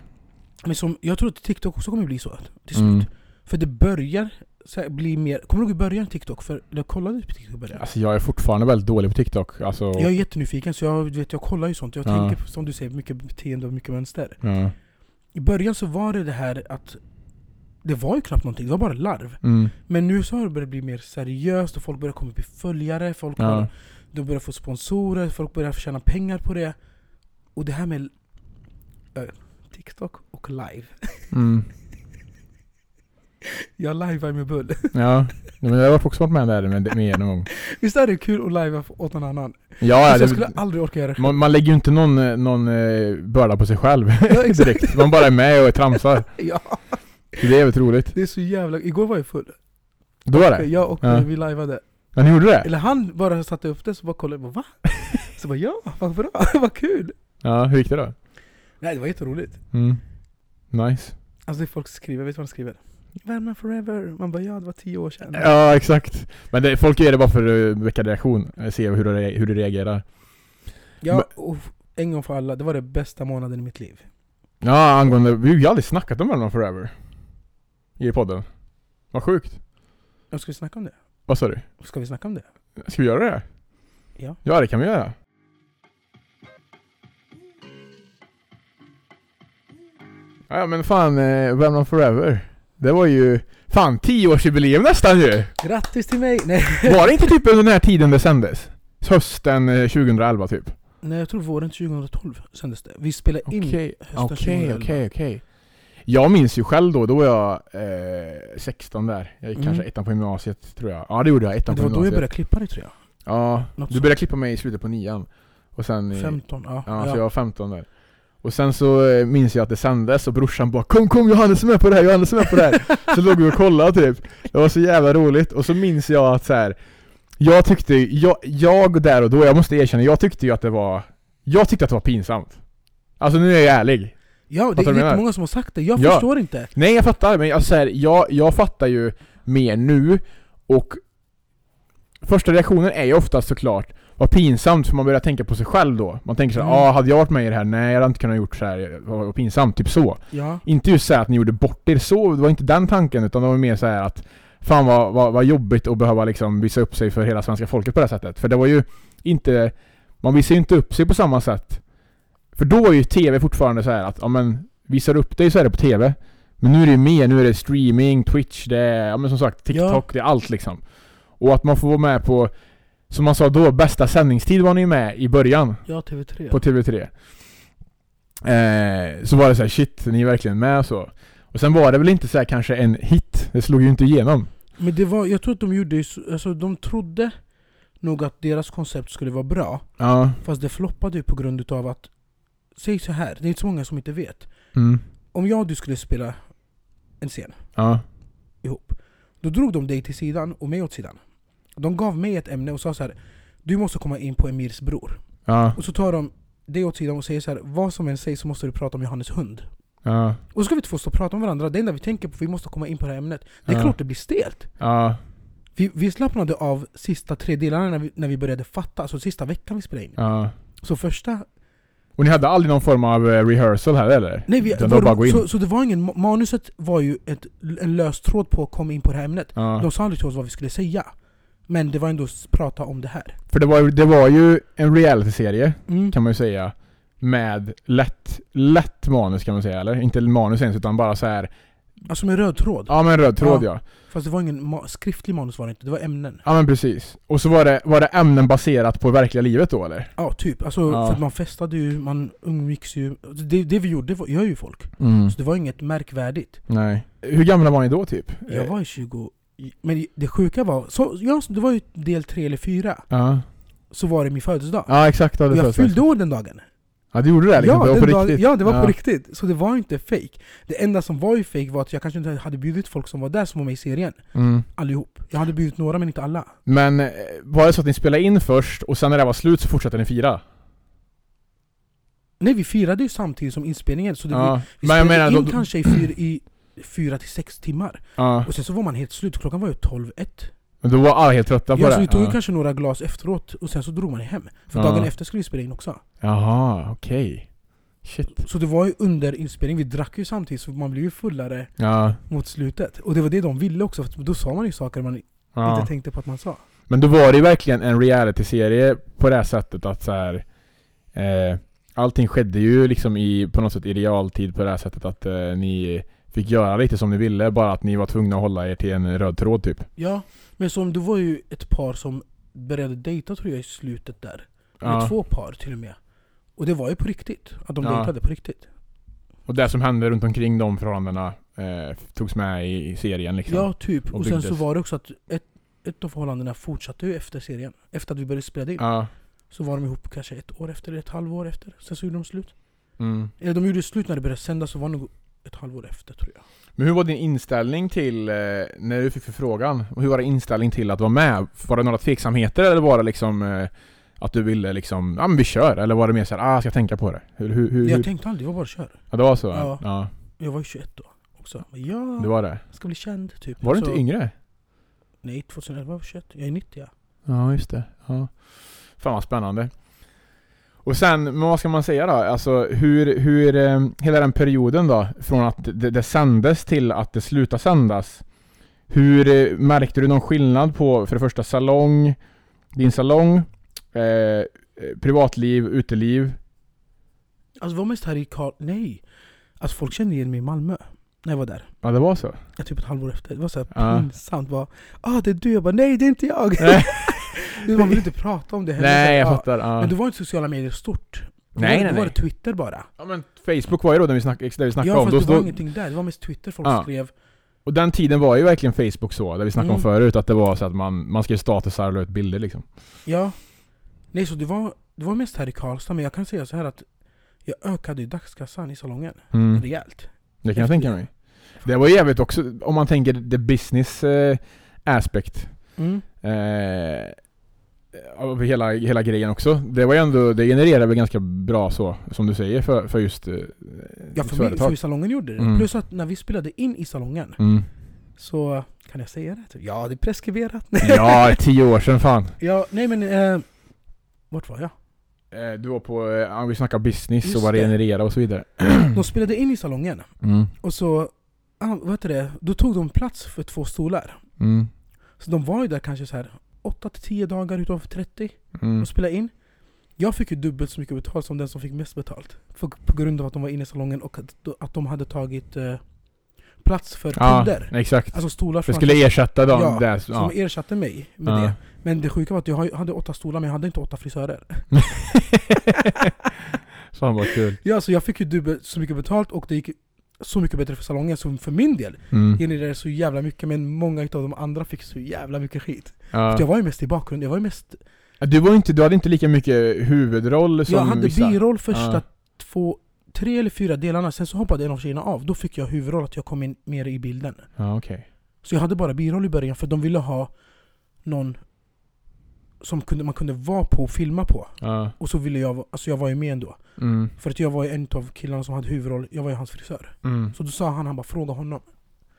Men som, jag tror att TikTok också kommer bli så till slut. Mm. För det börjar här, bli mer... Kommer du ihåg i början TikTok? För jag kollade på TikTok i början. Alltså jag är fortfarande väldigt dålig på TikTok. Alltså, Jag är jättenyfiken så jag, vet, jag kollar ju sånt. Jag Ja. tänker som du säger, mycket beteende och mycket mönster. ja. I början så var det det här att det var ju knappt någonting, det var bara larv. Mm. Men nu så har det börjat bli mer seriöst och folk börjar komma upp i följare, folk Ja. har, de börjar få sponsorer, folk börjar tjäna pengar på det. Och det här med äh, TikTok och live. Mm. Jag livear med Bull. Ja, men jag har också varit med där med, med någon gång. Visst är det kul att livea åt någon annan? Ja, Fast det, jag skulle aldrig orka göra det man, man lägger ju inte någon, eh, någon eh, börda på sig själv Ja, exakt. direkt. Man bara är med och tramsar. Ja, det är väldigt roligt. det är så jävla... Igår var jag full. Då var det? Jag och Ja. vi liveade. Ja, ni gjorde det? Eller han bara satte upp det så bara kollade jag bara, va? Så bara ja, vad bra, vad kul! Ja, hur gick det då? Nej det var jätteroligt. Mm. Nice. Alltså det folk skriver, vet du vad de skriver? Värmland forever! Man bara ja, det var tio år sedan. Ja, exakt. Men det, folk gör det bara för att väcka reaktion. eh, Se hur du, hur du reagerar. Ja, och en gång för alla, det var det bästa månaden i mitt liv. Ja, angående... Vi har ju aldrig snackat om Värmland Forever. I podden. Vad sjukt. Ja, ska vi snacka om det? Vad sa du? Ska vi snacka om det? Ska vi göra det? Ja. Ja, det kan vi göra. Ja men fan, eh, Värmland Forever. Det var ju fan 10-årsjubileum nästan ju! Grattis till mig! Nej, Var det inte typ under den här tiden det sändes? Hösten eh, 2011 typ? Nej jag tror våren 2012 sändes det. Vi spelade in hösten okej, 2011. okej, okej. Jag minns ju själv då, då var jag eh, 16 där. Jag gick Mm. kanske ettan på gymnasiet tror jag. Ja det gjorde jag, ettan Det på var då jag gymnasiet. började klippa dig tror jag. Ja, Något du sånt. började klippa mig i slutet på nian. Och sen i, 15, ja. Ja, ja. så jag var 15 där. Och sen så eh, minns jag att det sändes och brorsan bara 'Kom kom Johannes är med på det här, Johannes är med på det här' Så låg vi och kollade typ Det var så jävla roligt, och så minns jag att så här. Jag tyckte, jag, jag där och då, jag måste erkänna, jag tyckte ju att det var Jag tyckte att det var pinsamt Alltså nu är jag ärlig Ja, det Fattar du är jättemånga som har sagt det. Jag Ja. förstår inte. Nej jag fattar, men alltså, så här, jag, jag fattar ju mer nu och Första reaktionen är ju oftast såklart vad pinsamt för man börjar tänka på sig själv då. Man tänker såhär, Mm. ah, hade jag varit med i det här? Nej jag hade inte kunnat gjort så här. vad, pinsamt, typ så. Ja. Inte just så här att ni gjorde bort er så, det var inte den tanken utan det var mer så här att Fan vad, vad, vad jobbigt att behöva liksom visa upp sig för hela svenska folket på det här sättet. För det var ju inte Man visar ju inte upp sig på samma sätt För då var ju TV fortfarande så här att, ja men Visar du upp dig så är det på TV Men nu är det ju mer, nu är det streaming, Twitch, det är, ja men som sagt TikTok, det är allt liksom Och att man får vara med på Som man sa då, bästa sändningstid var ni med i början Ja, TV3. på TV3 eh, Så var det så här, shit, ni är verkligen med och så Och sen var det väl inte så här kanske en hit, det slog ju inte igenom Men det var, jag tror att de gjorde alltså de trodde nog att deras koncept skulle vara bra. Ja, Fast det floppade ju på grund utav att, säg så här, det är inte så många som inte vet. mm, Om jag och du skulle spela en scen ja, ihop, då drog de dig till sidan och mig åt sidan. De gav mig ett ämne och sa så här. Du måste komma in på Emirs bror. ja, Och så tar de dig åt sidan och säger så här. Vad som än sägs så måste du prata om Johannes hund. ja, Och så ska vi inte få stå och prata om varandra, det enda vi tänker på, vi måste komma in på det här ämnet. Det är klart det blir stelt. Vi, vi slappnade av sista tre delarna när vi, när vi började fatta, alltså sista veckan vi spelade in. Så första... Och ni hade aldrig någon form av eh, rehearsal här eller? Nej, vi, det var så, så det var ingen... ma- Manuset var ju ett, en lös tråd på att komma in på det här ämnet. Ja. De sa aldrig till oss vad vi skulle säga. Men det var ändå att prata om det här. För det var, det var ju en reality-serie, Mm. kan man ju säga Med lätt, lätt manus kan man säga eller? Inte manus ens utan bara så här. Alltså med röd tråd. Ja men röd tråd ja. Ja. Fast det var ingen ma- skriftlig manus var det inte, det var ämnen. Ja men precis. Och så var det, var det ämnen baserat på verkliga livet då eller? Ja, typ. Alltså, Ja. för man festade ju, man umgicks ju. Det, det vi gjorde, det var, gör ju folk. Mm. Så det var inget märkvärdigt. Nej. Hur gamla var ni då typ? Jag var ju 20... Men det sjuka var, så, ja, det var ju del tre eller fyra Ja. Så var det min födelsedag. Ja exakt, ja, det jag fyllde år den dagen. Ja du gjorde det liksom? ja, det var på dag- riktigt? ja, det var ja. på riktigt. Så det var inte fake. Det enda som var ju fake var att jag kanske inte hade bjudit folk som var där som var med i serien. Mm. Allihop. Jag hade bjudit några men inte alla. Men eh, var det så att ni spelade in först och sen när det var slut så fortsatte ni fira? Nej, vi firade ju samtidigt som inspelningen. Så det, Ja. vi, vi Men jag spelade menar in då, kanske i fyra, i fyra till sex timmar. ja. Och sen så var man helt slut. Klockan var ju 12-1. Men Då var alla helt trötta på Ja, det? så vi tog ju ja. kanske några glas efteråt och sen så drog man hem. För Ja. dagen efter skulle vi spela in också. Jaha, okej. Shit. Så det var ju under inspelning, vi drack ju samtidigt så man blev ju fullare Ja. mot slutet. Och det var det de ville också, för då sa man ju saker man ja. inte tänkte på att man sa. Men då var det ju verkligen en reality-serie på det här sättet att så här, eh, Allting skedde ju liksom i, på något sätt i realtid på det här sättet att eh, ni fick göra lite som ni ville, bara att ni var tvungna att hålla er till en röd tråd typ. Ja, men som det var ju ett par som började dejta tror jag i slutet där. Eller Ja. två par till och med. Och det var ju på riktigt, att de Ja. dejtade på riktigt. Och det som hände runt omkring de förhållandena eh, togs med i, i serien liksom. Ja, typ. Och Och, sen så var det också att ett, ett av förhållandena fortsatte ju efter serien. Efter att vi började spela in. Ja. Så var de ihop kanske ett år efter, eller ett halvår efter. Sen så gjorde de slut. Mm. Eller de gjorde slut när det började sändas, så var nog ett halvår efter tror jag. Men hur var din inställning till, eh, när du fick förfrågan, hur var din inställning till att vara med? Var det några tveksamheter eller var det liksom eh, att du ville liksom, ja men vi kör? Eller var det mer såhär, ah ska jag tänka på det? Hur, hur, hur, Jag tänkte aldrig, jag var bara kör. Ja det var så? Ja. ja. Jag var ju 21 då också. Ja, Det var det? ska bli känd typ. Var du Så- inte yngre? Nej, 2011 var jag 21. Jag är 90 ja. Ja, just det. Ja. Fan vad spännande. Och sen, men vad ska man säga då? Alltså hur, hur eh, hela den perioden då, från att det, det sändes till att det slutade sändas. Hur eh, märkte du någon skillnad på, för det första salong, din salong, eh, eh, privatliv, uteliv? Alltså var mest här i Karl... Nej! Alltså folk kände igen mig i Malmö. När jag var där. Ja det var så? Ja, typ ett halvår efter. Det var så här pinsamt. Bara, ah det är du. Jag bara, nej det är inte jag. Nej. Man vill inte prata om det heller. Nej jag Ja. fattar. Ja. Men då var inte sociala medier stort. Nej, var, nej, Då var nej. det Twitter bara. ja men Facebook var ju då det vi snackade, det vi snackade Ja om. fast Då, det var då, ingenting där. Det var mest Twitter folk Ja. skrev. och den tiden var ju verkligen Facebook så, det vi snackade om Mm. förut, att det var så att man, man skrev statusar och la ut bilder liksom. Ja. Nej så det var, det var mest här i Karlstad. Men jag kan säga så här att jag ökade ju dagskassan i salongen. Mm. Rejält. Det kan jag tänka mig. Det var jävligt också, om man tänker the business eh, aspect Mm. eh, av hela, hela grejen också. Det var ju ändå, det genererade väl ganska bra så, som du säger, för, för just eh, Ja, för, mig, för salongen gjorde det. Mm. Plus att när vi spelade in i salongen Mm. så, kan jag säga det? Ja, det är preskriberat. Ja, tio år sedan fan. ja, nej men, eh, vart var jag? Eh, Du var på, eh, vi snackade business Just och vad det. generera och så vidare. De spelade in i salongen, Mm. och så, ah, vad heter det? Då tog de plats för två stolar. Mm. Så de var ju där kanske så här 8-10 dagar utav 30 Mm. och spelade in. Jag fick ju dubbelt så mycket betalt som den som fick mest betalt. För, på grund av att de var inne i salongen och att, att de hade tagit eh, plats för Ja, kunder. exakt. Alltså stolar från- skulle ersätta dem Ja, där. som Ja. ersatte mig med Ja. det. Men det sjuka var att jag hade åtta stolar men jag hade inte åtta frisörer. Fan vad kul. Ja, så jag fick ju dubbelt så mycket betalt och det gick så mycket bättre för salongen. Så för min del Mm. genererade det så jävla mycket men många av de andra fick så jävla mycket skit. Ja. För jag var ju mest i bakgrunden, jag var ju mest... Du, var inte, du hade inte lika mycket huvudroll som jag hade vissa. biroll första Ja. två, tre eller fyra delarna, sen så hoppade en av tjejerna av. Då fick jag huvudroll, att jag kom in mer i bilden. Ja, okej. Så jag hade bara biroll i början för de ville ha någon som kunde, man kunde vara på och filma på. Ja. Och så ville jag, alltså jag var ju med ändå. Mm. För att jag var ju en av killarna som hade huvudroll, jag var ju hans frisör. Mm. Så då sa han, han bara fråga honom.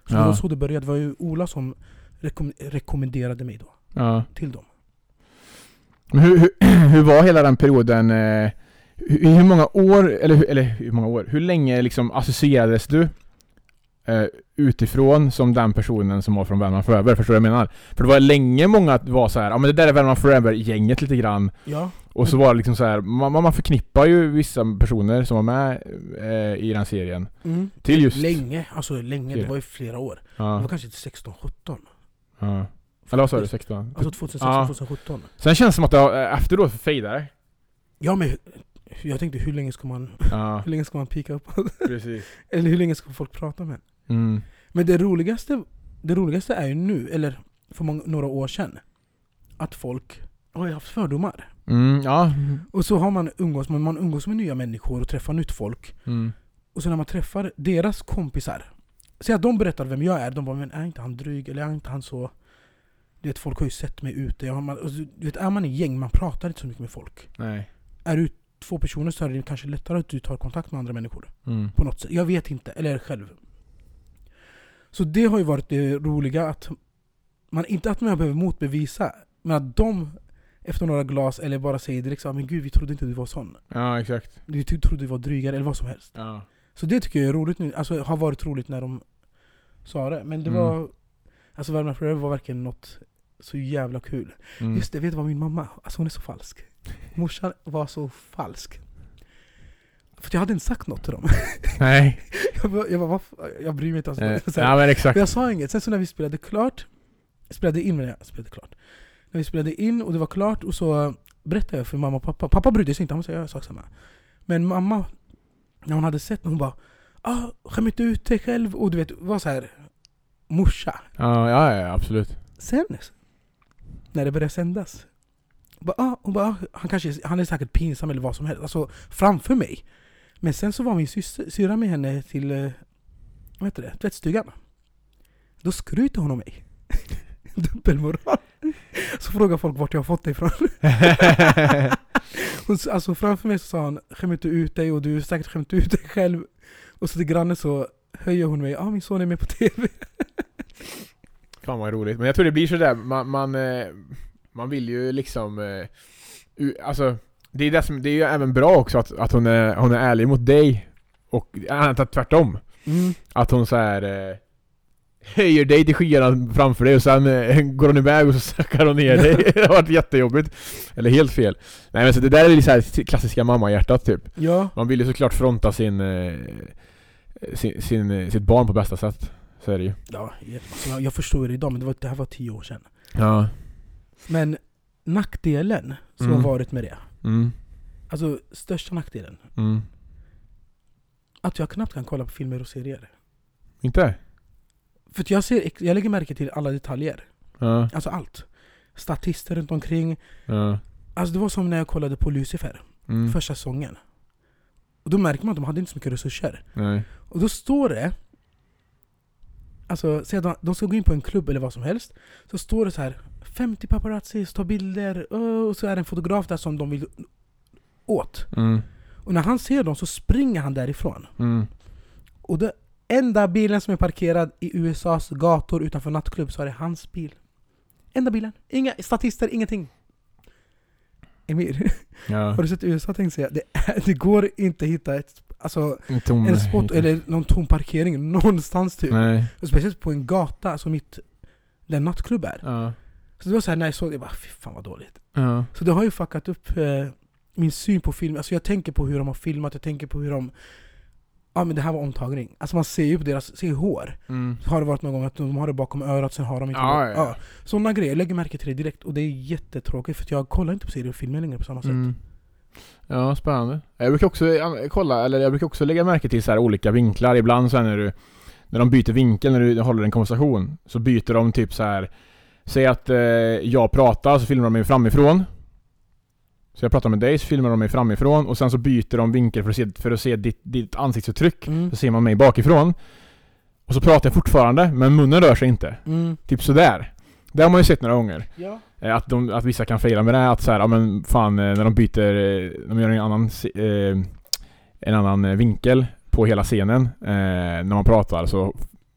Så Ja. det var så det började, det var ju Ola som rekom rekommenderade mig då, Ja. till dem. Men hur, hur, hur var hela den perioden? Eh, hur, hur många år, eller, eller hur många år, hur länge liksom associerades du eh, utifrån som den personen som var från Värmland Forever? Förstår du vad jag menar? För det var länge många att var så här, ja men det där är Värmland Forever-gänget lite grann. Ja, Och så var det liksom så här, man, man förknippar ju vissa personer som var med eh, i den serien mm. till just... länge, alltså länge, det var ju flera år. Det Ja, var kanske 16-17. ja. Eller vad sa du? 16? Alltså Ja. 2016-2017. Sen känns det som att det har- eh, efter då fejdade Ja men jag tänkte hur länge ska man, Ja, hur länge ska man pika upp? precis. Eller hur länge ska folk prata med en? Mm. Men det roligaste, det roligaste är ju nu, eller för många, några år sedan, att folk har haft fördomar. Mm, ja. Och så har man umgås, man, man umgås med nya människor och träffar nytt folk. Mm. Och så när man träffar deras kompisar, säg att de berättar vem jag är, de bara men är inte han dryg? Eller är inte han så... Du vet, folk har ju sett mig ute. Jag man, du vet, är man i gäng, man pratar inte så mycket med folk. Nej. Är du två personer så är det kanske lättare att du tar kontakt med andra människor. Mm. På något sätt. Jag vet inte, eller själv. Så det har ju varit det roliga att man, inte att man behöver motbevisa, men att de efter några glas eller bara säger direkt så, "Ah, men gud vi trodde inte du var sån. Ja, exakt. Vi trodde du var drygare eller vad som helst. Ja. Så det tycker jag är roligt nu, alltså har varit roligt när de sa det. Men det Mm. var, alltså Värmland Forever var verkligen något så jävla kul. Mm. Just det, vet du vad min mamma, alltså hon är så falsk. Morsan var så falsk. För jag hade inte sagt något till dem. Nej. Jag, bara, jag, bara, "Vad f- jag bryr mig inte. Eh. Så här, ja men exakt. Jag sa inget. Sen så när vi spelade klart, spelade in menar jag, spelade klart. När vi spelade in och det var klart och så berättade jag för mamma och pappa. Pappa brydde sig inte, han sa jag sak samma. Men mamma, när hon hade sett hon bara ah, skäm inte ut dig själv och du vet, var så här morsa. Ja, ja, ja absolut. Sen, när det började sändas, bara, ah, hon bara, ah, han, kanske, han är säkert pinsam eller vad som helst, alltså framför mig. Men sen så var min syrra med henne till eh, vad heter det, tvättstugan. Då skryter hon om mig. Dubbelmoral. Så frågar folk vart jag har fått det ifrån. Hon, alltså framför mig så sa han skäm inte ut dig och du har säkert skämt ut dig själv. Och så till grannen så höjer hon mig, ah min son är med på TV. Fan vad roligt. Men jag tror det blir sådär, man, man, eh, man vill ju liksom... eh, Alltså, det är, det, som, det är ju även bra också att, att hon, är, hon är ärlig mot dig. Och tvärtom. Mm. Att hon så här eh, höjer dig till skyarna framför dig och sen eh, går hon iväg och så sackar hon ner dig. det har varit jättejobbigt. Eller helt fel. Nej men så det där är så här klassiska mammahjärtat typ. Ja, Man vill ju såklart fronta sin, eh, sin, sin, sitt barn på bästa sätt. Så är det ju. ja alltså, jag, jag förstår det idag men det, var, det här var tio år sedan. Ja. Men nackdelen som Mm. har varit med det, Mm. alltså största nackdelen, Mm. att jag knappt kan kolla på filmer och serier. Inte? För att jag, ser, jag lägger märke till alla detaljer. Ja. Alltså allt. Statister runt omkring. Ja. Alltså det var som när jag kollade på Lucifer, Mm. första säsongen. Och då märker man att de hade inte så mycket resurser. Nej. Och då står det Alltså, säg att de- de ska gå in på en klubb eller vad som helst Så står det så här 50 paparazzis, tar bilder öh, och så är det en fotograf där som de vill åt Mm. Och när han ser dem så springer han därifrån Mm. Och det enda bilen som är parkerad i USAs gator utanför nattklubb så är det hans bil. Enda bilen. Inga statister, ingenting. Emir, Ja. har du sett USA tänkte jag? Det, det går inte att hitta ett, alltså, En tom... en spot eller någon tom parkering någonstans typ. Nej. Och speciellt på en gata som mitt, där nattklubb är. Ja. Så det var såhär när jag såg det, jag bara fy fan vad dåligt. Ja. Så det har ju fuckat upp eh, min syn på film. Alltså jag tänker på hur de har filmat, jag tänker på hur de... Ja men det här var omtagning. Alltså man ser ju på deras, ser hår. Mm. Har det varit någon gång att de har det bakom örat, sen har de inte Ja, det. ja. Sådana grejer, jag lägger märke till det direkt. Och det är jättetråkigt för jag kollar inte på serier och filmer längre på samma sätt. Mm. Ja, spännande. Jag brukar också kolla, eller jag brukar också lägga märke till så här olika vinklar. Ibland så här när du När de byter vinkel när du håller en konversation Så byter de typ så här. Säg att eh, jag pratar så filmar de mig framifrån Så jag pratar med dig så filmar de mig framifrån och sen så byter de vinkel för att se, för att se ditt, ditt ansiktsuttryck Mm. Så ser man mig bakifrån Och så pratar jag fortfarande men munnen rör sig inte Mm. Typ sådär Det har man ju sett några gånger Ja. Eh, Att, de, att vissa kan fejla med det, att så här, ja men fan eh, när de byter, eh, de gör en annan, en annan vinkel på hela scenen när man pratar så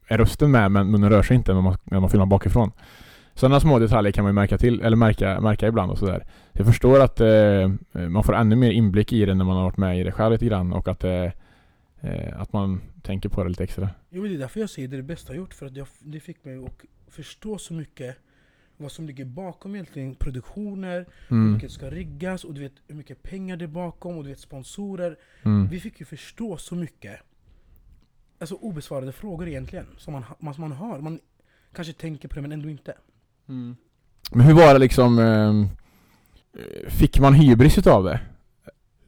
är rösten med men munnen rör sig inte när man, när man filmar bakifrån. Sådana små detaljer kan man ju märka till, eller märka, märka ibland och sådär. Jag förstår att eh, man får ännu mer inblick i det när man har varit med i det själv lite grann och att, eh, eh, att man tänker på det lite extra. Jo, men det är därför jag säger det är det bästa jag gjort. För att jag, det fick mig att förstå så mycket vad som ligger bakom egentligen produktioner, hur Mm. mycket ska riggas och du vet hur mycket pengar det är bakom och du vet sponsorer. Mm. Vi fick ju förstå så mycket. Alltså obesvarade frågor egentligen, som man, som man har. Man kanske tänker på det men ändå inte. Men hur var det liksom, eh, fick man hybris utav det?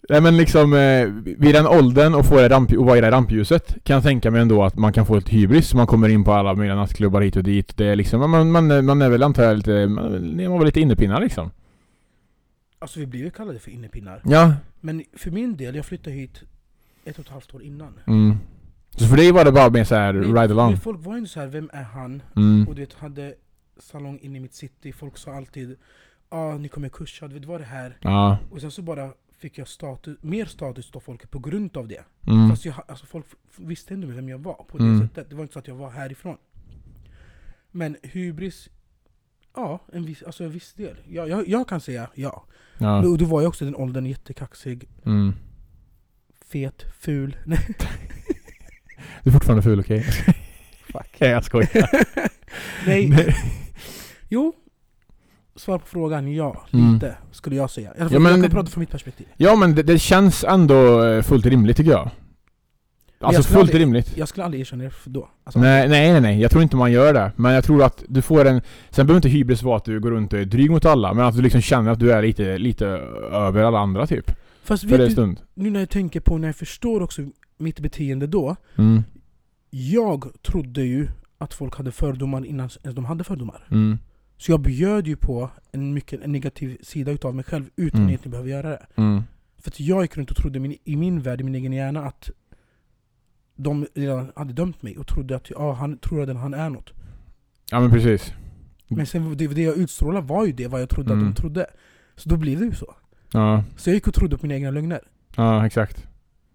Nej men liksom, eh, vid den åldern och få det ramp, och vara i det rampljuset kan jag tänka mig ändå att man kan få ett hybris. Man kommer in på alla möjliga nattklubbar hit och dit. Det är liksom, man, man, man är väl antar jag lite, man, man var väl lite innepinnar liksom. Alltså vi blir ju kallade för innepinnar. Ja. Men för min del, jag flyttade hit ett och ett halvt år innan. Mm. Så för dig var det bara mer såhär, ride along? men Folk var ju så här, vem är han? Mm. Och du vet, hade salong inne i mitt city, folk sa alltid ah, ni kommer kursa, du vet vad det här? Ja. Och sen så bara fick jag status, mer status av folket på grund av det. Mm. Fast jag, alltså folk visste ändå vem jag var på det Mm. sättet. Det var inte så att jag var härifrån. Men hybris, ja, en viss, alltså en viss del. Jag, jag, jag kan säga ja. Ja. Och du var ju också i den åldern jättekaxig, Mm. fet, ful. Nej, Du är fortfarande ful, okej? Fuck. Nej jag skojar. nej. Jo, svar på frågan ja, Mm. lite skulle jag säga. Fall, Ja, men jag kan prata från mitt perspektiv. Ja men det, det känns ändå eh, fullt rimligt tycker jag. Alltså jag fullt aldrig- rimligt. Jag skulle aldrig erkänna det då. Alltså, Nej, nej, nej, nej. Jag tror inte man gör det. Men jag tror att du får en... Sen behöver inte hybris vara att du går runt och är dryg mot alla. Men att du liksom känner att du är lite, lite över alla andra typ. Fast För vet du, stund. nu när jag tänker på, när jag förstår också mitt beteende då. Mm. Jag trodde ju att folk hade fördomar innan ens de hade fördomar. Mm. Så jag bjöd ju på en mycket en negativ sida utav mig själv utan Mm. att egentligen behöva göra det. Mm. För att jag gick runt och trodde min, i min värld, i min egen hjärna att de redan hade dömt mig och trodde att ja, han tror att han är något. Ja men precis. Men sen det, det jag utstrålade var ju det vad jag trodde Mm. att de trodde. Så då blev det ju så. Ja, Så jag gick och trodde på mina egna lögner. ja exakt.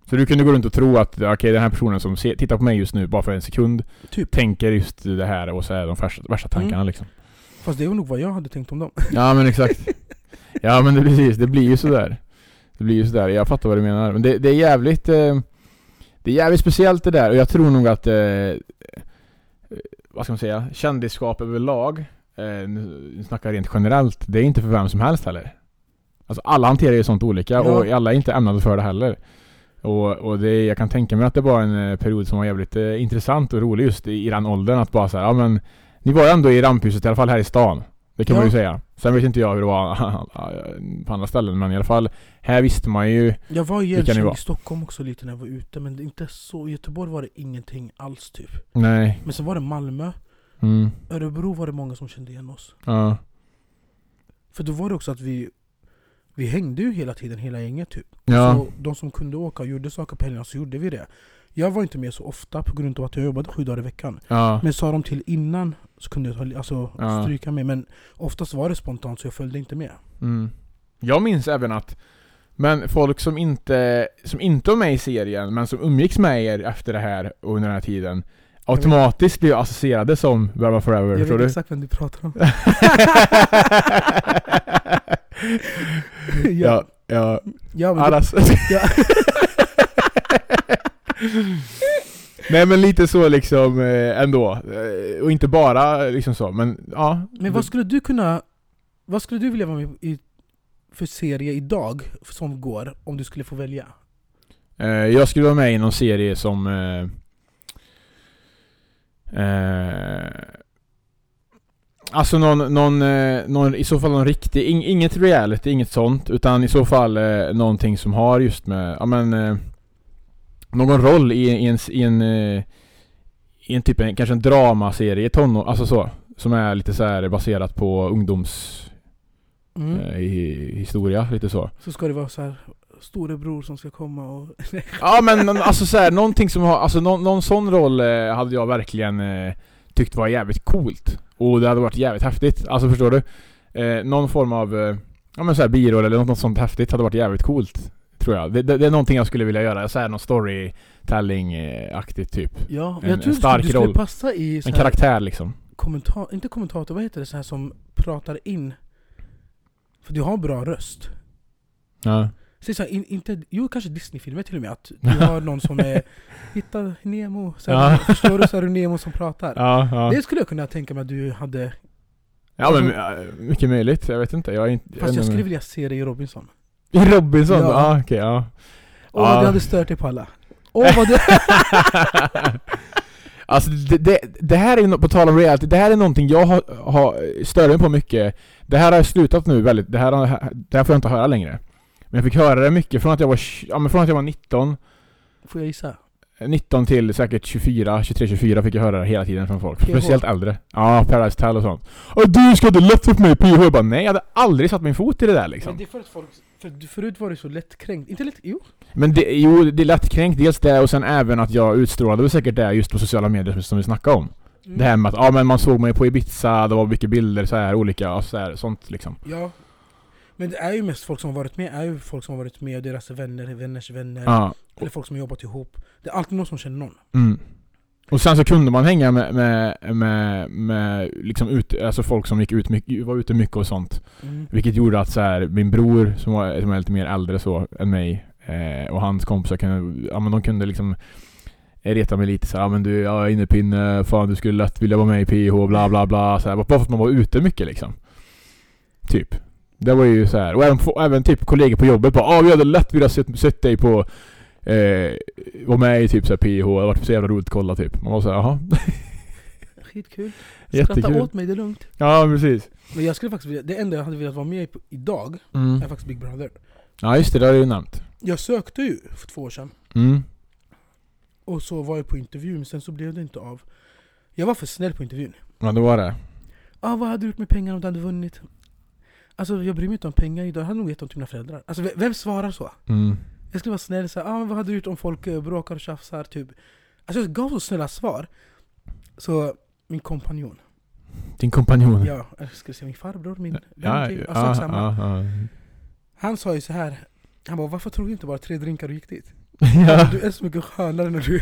Så du kunde gå runt och tro att okej den här personen som ser, tittar på mig just nu bara för en sekund Typ. tänker just det här och så är de värsta, värsta tankarna Mm. liksom. Fast det var nog vad jag hade tänkt om dem. Ja men exakt. Ja men det, precis, det blir ju sådär. Det blir ju sådär, jag fattar vad du menar. Men det, det är jävligt eh, Det är jävligt speciellt det där och jag tror nog att eh, Vad ska man säga? Kändisskap överlag eh, Nu snackar jag rent generellt Det är inte för vem som helst heller Alltså alla hanterar ju sånt olika Ja. och alla är inte ämnade för det heller och, och det, jag kan tänka mig att det var en period som var jävligt eh, intressant och rolig just i, i den åldern att bara säga ja men Ni var ju ändå i ramphuset i alla fall här i stan Det kan man Ja. ju säga Sen vet inte jag hur det var på andra ställen men i alla fall Här visste man ju Jag var var? i Stockholm också lite när jag var ute, men inte så. I Göteborg var det ingenting alls typ. Nej Men så var det Malmö, mm, Örebro var det många som kände igen oss. Ja För då var det också att vi vi hängde ju hela tiden, hela gänget typ. Ja Så de som kunde åka och gjorde saker på helgerna så gjorde vi det. Jag var inte med så ofta på grund av att jag jobbade sju dagar i veckan. Ja Men sa de till innan så kunde jag ta, alltså, Ja. stryka med. Men oftast var det spontant så jag följde inte med. mm. Jag minns även att Men folk som inte, som inte var med i serien, men som umgicks med er efter det här och under den här tiden Automatiskt blir associerade som Burma Forever, Jag vet exakt vem du pratar om. ja, ja, ja, men det, allas. ja. Nej men lite så liksom eh, ändå. Eh, Och inte bara liksom så, men ja. Men vad skulle du kunna... Vad skulle du vilja vara med i för serie idag som går, om du skulle få välja? Eh, jag skulle vara med i någon serie som... Eh, eh, alltså någon, någon, eh, någon, i så fall någon riktig, ing, inget reality, inget sånt. Utan i så fall eh, någonting som har just med, ja men... Någon roll i, i en, i en, eh, i en typ, en, kanske en dramaserie, tonår, alltså så. Som är lite så här baserat på ungdoms... Mm. Eh, i, historia, lite så. Så ska det vara så här storebror som ska komma och... Ja men alltså så här, någonting som har, alltså någon, någon sån roll eh, hade jag verkligen eh, tyckt var jävligt coolt. Och det hade varit jävligt häftigt, alltså förstår du? Eh, någon form av, ja men såhär biroll eller något sånt häftigt hade varit jävligt coolt. Tror jag. Det, det, det är någonting jag skulle vilja göra, såhär någon storytelling-aktigt typ. Ja, En- jag tror en stark du skulle roll. passa i så En karaktär liksom. kommentar... Inte kommentator, vad heter det? Så här som pratar in. För du har bra röst. Ja. Så så här, in, inte, jo kanske Disney-filmer till och med, att du har någon som är Hitta Nemo, så här, Ja. förstår du? Så är det Nemo som pratar. Ja, ja. Det skulle jag kunna tänka mig att du hade ja men eh, mycket möjligt, jag vet inte. Jag inte... Fast jag skulle vilja se dig i Robinson. I Robinson? Ja. Ja, okej, ja. Åh, Ja. du hade stört dig på alla. Åh vad du... alltså det, det, det här är, no- på tal om reality, det här är någonting jag har, har stör mig på mycket. Det här har jag slutat nu väldigt, det här, har- det här får jag inte höra längre. Men jag fick höra det mycket från att jag var, ja, men från att jag var 19, Får jag gissa? 19 till säkert 24, 23, 24 fick jag höra det hela tiden från folk. PH. Speciellt äldre. Ja, Paradise Hotel och sånt. Och du ska inte lätt upp mig PH. Jag bara nej, jag hade aldrig satt min fot i det där liksom. Men det är för att folk... För förut var du så lättkränkt. Inte lätt... Jo. Men det, jo, det är lättkränkt. Dels det och sen även att jag utstrålade säkert det just på sociala medier som- vi snackade om. Mm. Det här med att ja, men man såg mig på Ibiza, det var mycket bilder så här olika, så här, sånt liksom. Ja. Men det är ju mest folk som har varit med, är ju folk som har varit med och deras vänner, vänners vänner. Ja. Eller folk som har jobbat ihop. Det är alltid någon som känner någon. Mm. Och sen så kunde man hänga med, med, med, med liksom ut, alltså folk som gick ut mycket, var ute mycket och sånt. Mm. Vilket gjorde att så här, min bror som, var, som är lite mer äldre så än mig eh, och hans kompisar kunde, ja men de kunde liksom reta mig lite så här, men du, jag är innepinne, fan du skulle lätt vilja vara med i PH, bla bla bla så här, Bara för att man var ute mycket liksom. Typ. Det var ju så här. och även, även typ kollegor på jobbet bara ah, vi hade lätt velat sett, sett dig på eh, vara med i typ så här PH, det varit så jävla roligt att kolla typ. Man var såhär, jaha. Skitkul. Skratta åt mig, det är lugnt. Ja precis. Men jag skulle faktiskt vilja, det enda jag hade velat vara med på idag Mm. är faktiskt Big Brother. Ja just det, det har du ju nämnt. Jag sökte ju för två år sedan. Mm. Och så var jag på intervju, men sen så blev det inte av. Jag var för snäll på intervjun. Ja det var det. Ah, vad hade du gjort med pengarna om du hade vunnit? Alltså jag bryr mig inte om pengar idag, jag hade nog gett dem till mina föräldrar. Alltså vem svarar så? Mm. Jag skulle vara snäll såhär, ah, vad hade du gjort om folk eh, bråkar och tjafsar? Typ. Alltså jag gav så snälla svar. Så min kompanjon, Din kompanjon. ja, jag skulle säga min farbror, min vän, ja, typ, ja, alltså, samma. ja, ja. Han sa ju så här. Han bara, varför tog du inte bara tre drinkar och gick dit? ja. Du är så mycket skönare när du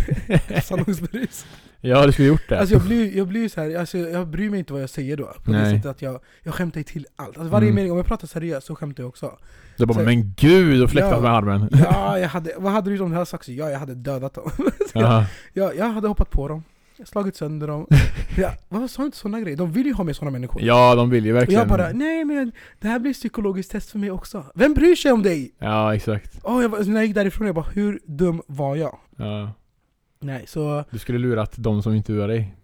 är salongsberus. Ja, du skulle gjort det. Alltså jag blir, jag blir så här, alltså jag bryr mig inte vad jag säger då. På det Nej. sättet att jag, jag skämtar ju till allt. Alltså varje Mm. mening, om jag pratar seriöst så skämtar jag också. Du bara, så- men gud, och fläktat Ja. med armen. Ja, jag hade, vad hade du gjort om du hade sagt så? Ja, jag hade dödat dem. Ja. ja, jag hade hoppat på dem. Slagit sönder dem. Ja, varför sa du inte sådana grejer? De vill ju ha med sådana människor. ja, de vill ju och verkligen. jag bara, nej men det här blir psykologiskt test för mig också. Vem bryr sig om dig? Ja, exakt. Oh, jag, när jag gick därifrån, jag bara, hur dum var jag? Ja. Nej, så... Du skulle lurat de som intervjuar dig.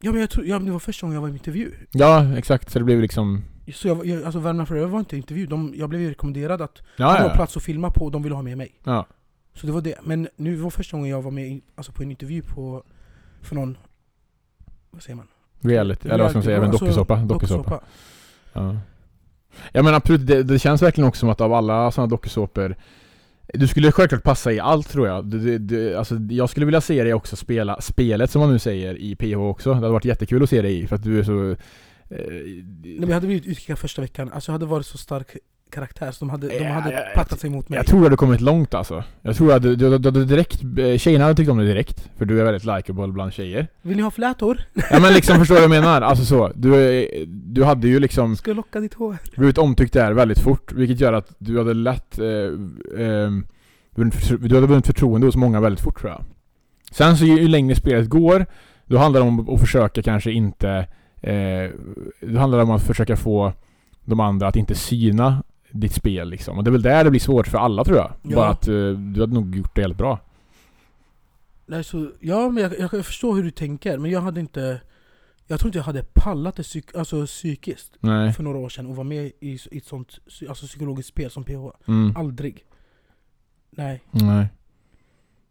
Ja men jag tror, ja, men det var första gången jag var i intervju. Ja, exakt. Så det blev liksom... Så jag, jag, alltså Värmland Forever var inte intervju, de, jag blev ju rekommenderad att Ja, ha ja. plats att filma på och de ville ha med mig. ja. Så det var det. Men nu var första gången jag var med i, alltså på en intervju på, för någon, vad säger man? Reality, eller vad ska man säga? Även Alltså. Dokusåpa. dokusåpa. Ja. ja men absolut, det, det känns verkligen också som att av alla sådana dokusåpor du skulle självklart passa i allt tror jag. Du, du, du, alltså, jag skulle vilja se dig också spela spelet som man nu säger i PH också. Det hade varit jättekul att se dig i för att du är så... Eh, Nej, men jag hade blivit utkickad första veckan, alltså jag hade varit så stark karaktär, så de hade, de hade ja, pattat sig mot mig. Jag tror du hade kommit långt alltså. Jag tror att du, du, du, du direkt, eh, tjejerna hade tyckt om dig direkt. För du är väldigt likeable bland tjejer. Vill ni ha flätor? Ja men liksom förstår du vad jag menar? Alltså så. Du, är- du hade ju liksom Ska jag locka ditt hår? blivit omtyckt där väldigt fort. Vilket gör att du hade lätt... Eh, förtro- du hade vunnit förtroende hos många väldigt fort tror jag. Sen så ju, ju längre spelet går, då handlar det om att försöka kanske inte... Eh, då handlar det om att försöka få de andra att inte syna ditt spel liksom. Och det är väl där det blir svårt för alla tror jag. Ja. Bara att eh, du hade nog gjort det helt bra. Nej, så, ja, men jag, jag förstår hur du tänker, men jag hade inte... Jag tror inte jag hade pallat det psyk, alltså, psykiskt Nej. för några år sedan och vara med i, i ett sånt alltså, psykologiskt spel som PH. Mm. Aldrig. Nej. Nej.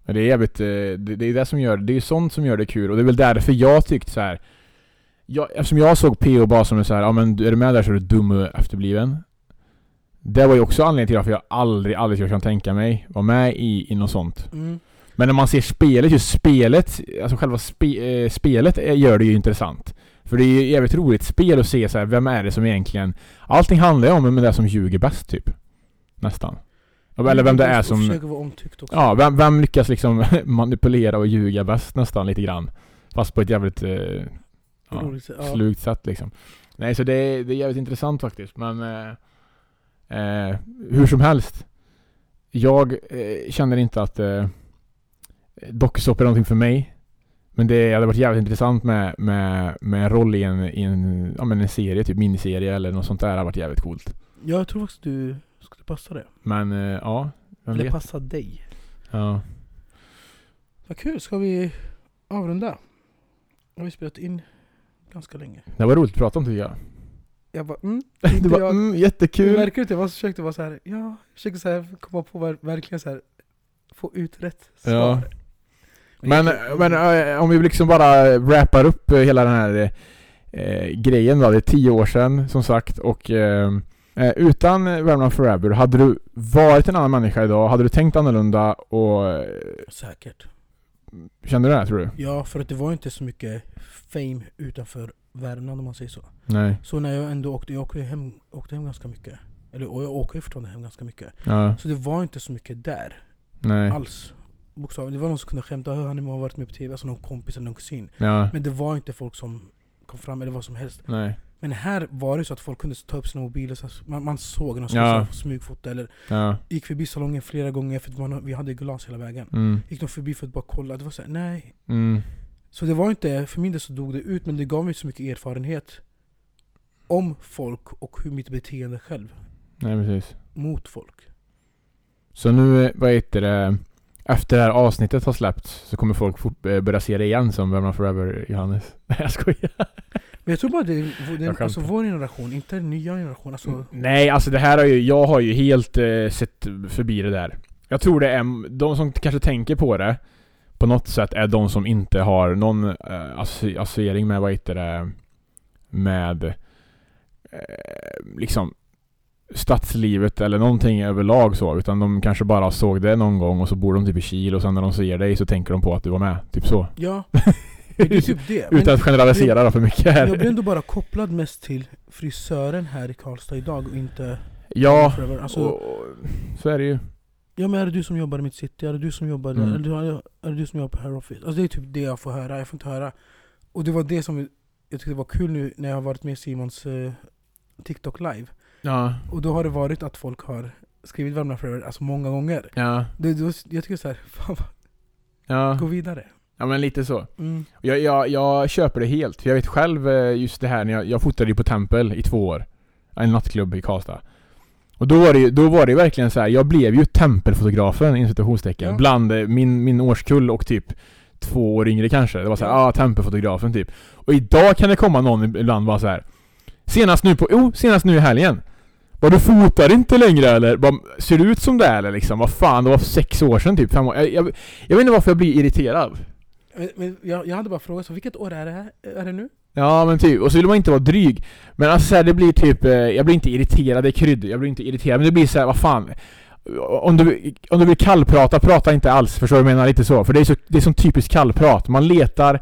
Det är jävligt, eh, det, det är det som gör, det är sånt som gör det kul och det är väl därför jag tyckt så här. Jag, eftersom jag såg PO bara som så här, ja men är du med där så är du dum och efterbliven. Det var ju också anledningen till varför jag aldrig, aldrig skulle kunna tänka mig vara med i, i något sånt. Mm. Men när man ser spelet, just spelet, alltså själva spe, eh, spelet är- gör det ju intressant. För det är ju jävligt roligt spel att se så här, vem är det som egentligen... Allting handlar ju om vem det är som ljuger bäst typ. Nästan. Eller vem det är som... Ja, vem, vem lyckas liksom manipulera och ljuga bäst nästan lite grann? Fast på ett jävligt eh, ja. slugt sätt liksom. Nej, så det är, det är jävligt intressant faktiskt. Men eh, eh, hur som helst. Jag eh, känner inte att eh, dokusåpor är någonting för mig. Men det hade varit jävligt intressant med, med, med en roll i en, i en, ja, men en serie, typ miniserie eller något sånt där. Det hade varit jävligt coolt. Ja, jag tror faktiskt du skulle passa det. Men eh, ja, vem Eller vet? passa dig. Ja. Vad kul, ska vi avrunda? Har vi spelat in ganska länge. Det var roligt att prata om tycker jag. Jag bara mm, inte var jag. mm, Du jättekul. märker inte, jag försökte vara så här. ja, jag försökte så här, komma på ver- verkligen så här, få ut rätt svar. Ja. Men, jag- men om vi liksom bara wrappar upp eh, hela den här eh, grejen då. Det är tio år sedan som sagt och eh, eh, utan Värmland Forever, hade du varit en annan människa idag? Hade du tänkt annorlunda och eh, Säkert. kände du det här, tror du? Ja, för att det var inte så mycket fame utanför Värmland om man säger så. Nej. Så när jag ändå åkte, jag åkte hem, åkte hem ganska mycket. Eller, och jag åker fortfarande hem ganska mycket. Ja. Så det var inte så mycket där Nej. alls. Bokstavligt. Det var någon som kunde skämta, "Hör, han har varit med på TV, alltså någon kompis eller någon kusin. Ja. Men det var inte folk som kom fram eller vad som helst. Nej. Men här var det så att folk kunde ta upp sina mobiler, så man, man såg någon som Ja. ja. smygfota eller Ja. gick förbi salongen flera gånger för att man, vi hade glas hela vägen. Mm. Gick de förbi för att bara kolla, det var såhär, nej. Mm. Så det var inte, för min del så dog det ut, men det gav mig så mycket erfarenhet om folk och hur mitt beteende själv Nej, precis. mot folk. Så nu, eh, vad heter det? Efter det här avsnittet har släppts så kommer folk fort, eh, börja se det igen som Värmland Forever Johannes. Nej jag skojar. Men jag tror bara det är skämtar. alltså vår generation, inte den nya generation. Alltså, Nej, alltså det här har ju, jag har ju helt eh, sett förbi det där. Jag tror det är, de som kanske tänker på det på något sätt är de som inte har någon eh, associ- associering med, vad heter det, med eh, liksom stadslivet eller någonting överlag så. Utan de kanske bara såg det någon gång och så bor de typ i Kil och sen när de ser dig så tänker de på att du var med. Typ så. ja, men det är typ det. Men Utan att generalisera då för mycket här. jag blir ändå bara kopplad mest till frisören här i Karlstad idag och inte Ja. Alltså, och, och, så är det ju. Ja men är det du som jobbar i mitt city? Är det du som jobbar där? Mm. Är, det, är det du som jobbar på Hair Office? Alltså det är typ det jag får höra, jag får inte höra Och det var det som jag tyckte var kul nu när jag har varit med Simons eh, TikTok live Ja, Och då har det varit att folk har skrivit Värmland Forever, alltså många gånger ja, det, var- Jag tycker såhär, fan vad, ja. gå vidare Ja men lite så. mm. Jag, jag, jag köper det helt. Jag vet själv eh, just det här när jag, jag fotade ju på Tempel i två år. En nattklubb i Karlstad. Och då var det ju, då var det verkligen så här. jag blev ju tempelfotografen inom. Ja. Bland eh, min, min årskull och typ två år yngre kanske. Det var så här, Ja. ah tempelfotografen typ. Och idag kan det komma någon ibland bara så här. Senast nu på, jo, senast nu i helgen. Vad du fotar inte längre eller? Bara, ser du ut som det eller liksom? Vad fan, det var sex år sedan typ, fem år. Jag, jag, jag vet inte varför jag blir irriterad. Men, men jag, jag hade bara frågat, så vilket år är det här? Är det nu? Ja men typ, och så vill man inte vara dryg. Men alltså så här, det blir typ, eh, jag blir inte irriterad, det är krydd. Jag blir inte irriterad, men det blir så här, vad fan. Om du, om du vill kallprata, prata inte alls. Förstår du vad jag menar? Lite så. För det är så, det är som typiskt kallprat. Man letar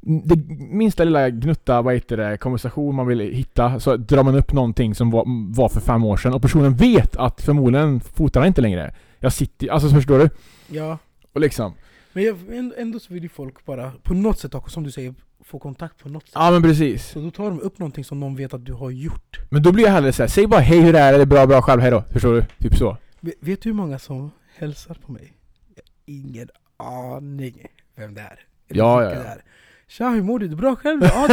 det minsta lilla gnutta, vad heter det, konversation man vill hitta, så drar man upp någonting som var, var för fem år sedan och personen vet att förmodligen fotar han inte längre. Jag sitter alltså förstår du? Ja. Och liksom, Men jag, ändå, så vill ju folk bara på något sätt som du säger, få kontakt på något sätt. ja men precis. Så då tar de upp någonting som de vet att du har gjort. Men då blir jag hellre såhär, säg bara hej hur är det, är det bra, bra själv, hej då. Förstår du? Typ så. Vet, du hur många som hälsar på mig? Jag ingen aning vem det är. Eller Ja, ja, ja. det är. Tja, hur mår du? Det är bra själv? Ja,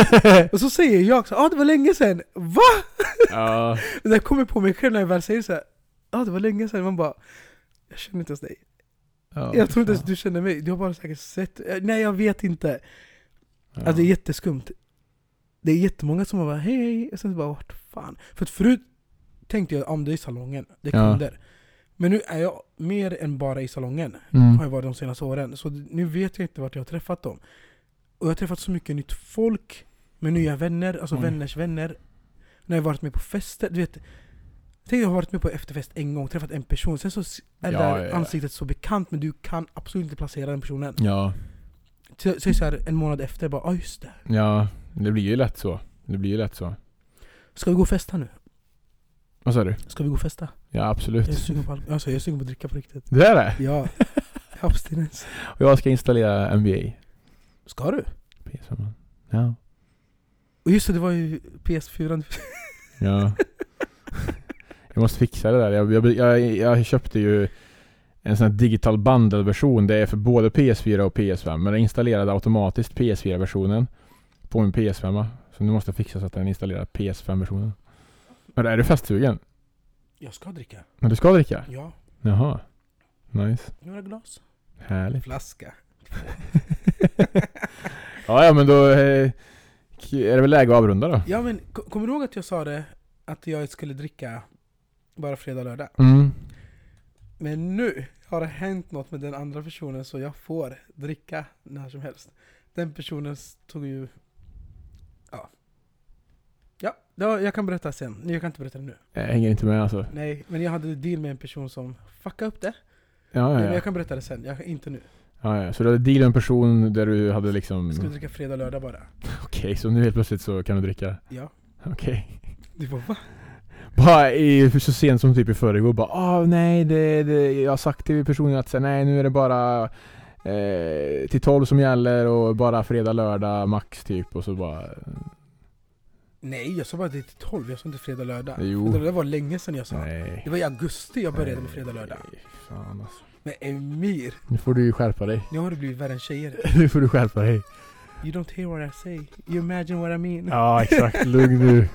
och så säger jag så, ah, det var länge sedan. Va? ja. Det där kommer på mig själv när jag väl säger så här. Ja, ah, det var länge sedan. Man bara, jag känner inte ens dig. Ja jag tror inte ens du känner mig. Du har bara säkert sett. eh, Nej, jag vet inte. Ja. Alltså det är jätteskumt. Det är jättemånga som har bara hej hej, och sen bara vart fan. För att förut tänkte jag om det är i salongen, det är Ja. kunder. Men nu är jag mer än bara i salongen, Mm. har jag varit de senaste åren. Så nu vet jag inte vart jag har träffat dem. Och jag har träffat så mycket nytt folk, med nya vänner, alltså Oj. vänners vänner. När jag varit med på fester, du vet. Tänk jag har varit med på efterfest en gång, träffat en person, sen så är Ja, det ja, där ja. ansiktet så bekant men du kan absolut inte placera den personen. Ja. Så, så, så här, en månad efter, bara ah, just det. Ja, det blir ju lätt så. Det blir ju lätt så. Ska vi gå och festa nu? Vad sa du? Ska vi gå och festa? Ja absolut. Jag är sugen på, al- alltså, jag är sugen på att dricka på riktigt. Det är det? Ja, abstinens. Och jag ska installera NBA. Ska du? PS5. Ja. Och just det, det var ju PS4. Ja. jag måste fixa det där. Jag, jag, jag, jag köpte ju en sån här digital bundle-version. Det är för både PS4 och PS5. Men den installerade automatiskt PS4-versionen på min PS5. Så nu måste jag fixa så att den installerar PS5-versionen. Men är du festsugen? Jag ska dricka. Men du ska dricka? Ja. Jaha. Nice. Några glas. Härligt. Flaska. Ja, ja men då eh, är det väl läge att avrunda då? Ja men, ko- kommer du ihåg att jag sa det? Att jag skulle dricka bara fredag och lördag? Mm. Men nu har det hänt något med den andra personen så jag får dricka när som helst. Den personen tog ju... Ja. Ja, då, jag kan berätta sen. Jag kan inte berätta det nu. Jag hänger inte med alltså. Nej, men jag hade deal med en person som fuckade upp det. Ja, Men ja, ja. jag kan berätta det sen, jag, inte nu. ja, ja. Så du hade deal med en person där du hade liksom... Jag skulle dricka fredag och lördag bara. Okej, så nu helt plötsligt så kan du dricka? Ja. Okej. Du bara va? Bara i, så sent som typ i förrgår bara ah nej det, det, jag har sagt till personen att nej nu är det bara eh, till 12 som gäller och bara fredag, lördag max typ och så bara Nej, jag sa bara det till 12, jag sa inte fredag lördag. Jo. Det var länge sedan jag sa. nej. Det var i augusti jag började med fredag lördag. Nej, fan alltså. Men Emir, Nu får du ju skärpa dig. nu har du blivit värre än tjejer. Nu får du skärpa dig. You don't hear what I say, you imagine what I mean. Ja exakt, lugn nu.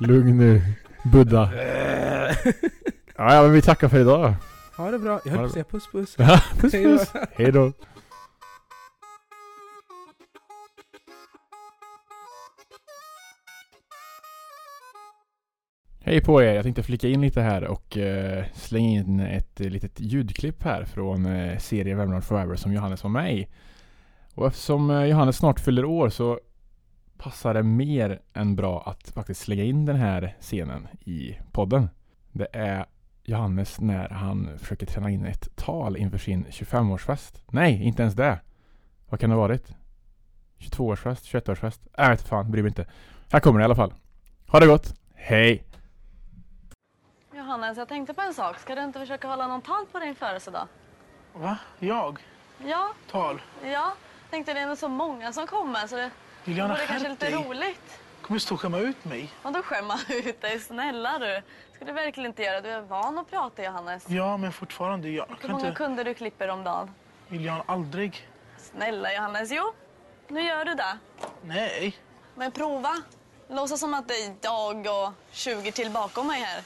Lugn nu. Buddha. Ja, ja men vi tackar för idag. Ha det bra, jag höll på att säga puss puss. Puss puss. Hej då. Hej på er! Jag tänkte flika in lite här och eh, slänga in ett eh, litet ljudklipp här från eh, serien Värmland Forever som Johannes var med i. Och eftersom eh, Johannes snart fyller år så passar det mer än bra att faktiskt slänga in den här scenen i podden. Det är Johannes när han försöker träna in ett tal inför sin 25-årsfest. Nej, inte ens det. Vad kan det ha varit? 22-årsfest? 21-årsfest? Jag vet fan, bryr mig inte. Här kommer det i alla fall. Ha det gott. Hej! Johannes, jag tänkte på en sak. Ska du inte försöka hålla någon tal på din födelsedag? Va? Jag? Ja, Tal? ja. Tänkte det är ändå så många som kommer så det Liliana, vore kanske skärp lite roligt. Kommer du stå och skämma ut mig? Vadå skämma ut dig? Snälla du. Ska du verkligen inte göra? Du är van att prata Johannes. Ja, men fortfarande, jag Hur kan många inte... kunder du klipper om dagen? Lilian, aldrig. Snälla Johannes, jo. Nu gör du det. Nej. Men prova. Låtsas som att det är jag och 20 till bakom mig här.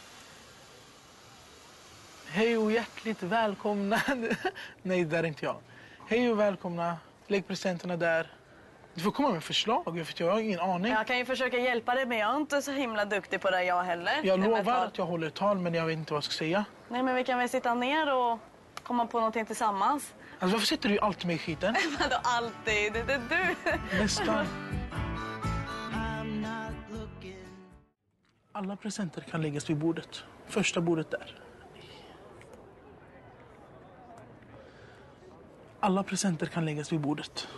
Hej och hjärtligt välkomna. Nej, det där är inte jag. Hej och välkomna. Lägg presenterna där. Du får komma med förslag, för jag har ingen aning. Jag kan ju försöka hjälpa dig men jag är inte så himla duktig på det jag heller. Jag lovar att jag håller tal, men jag vet inte vad jag ska säga. Nej men vi kan väl sitta ner och komma på någonting tillsammans. Alltså, varför sitter du alltid med i skiten? Vadå alltid? Det är du. Nästan. Alla presenter kan läggas vid bordet. Första bordet där. Alla presenter kan läggas vid bordet.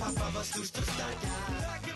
Min pappa var störst och starkast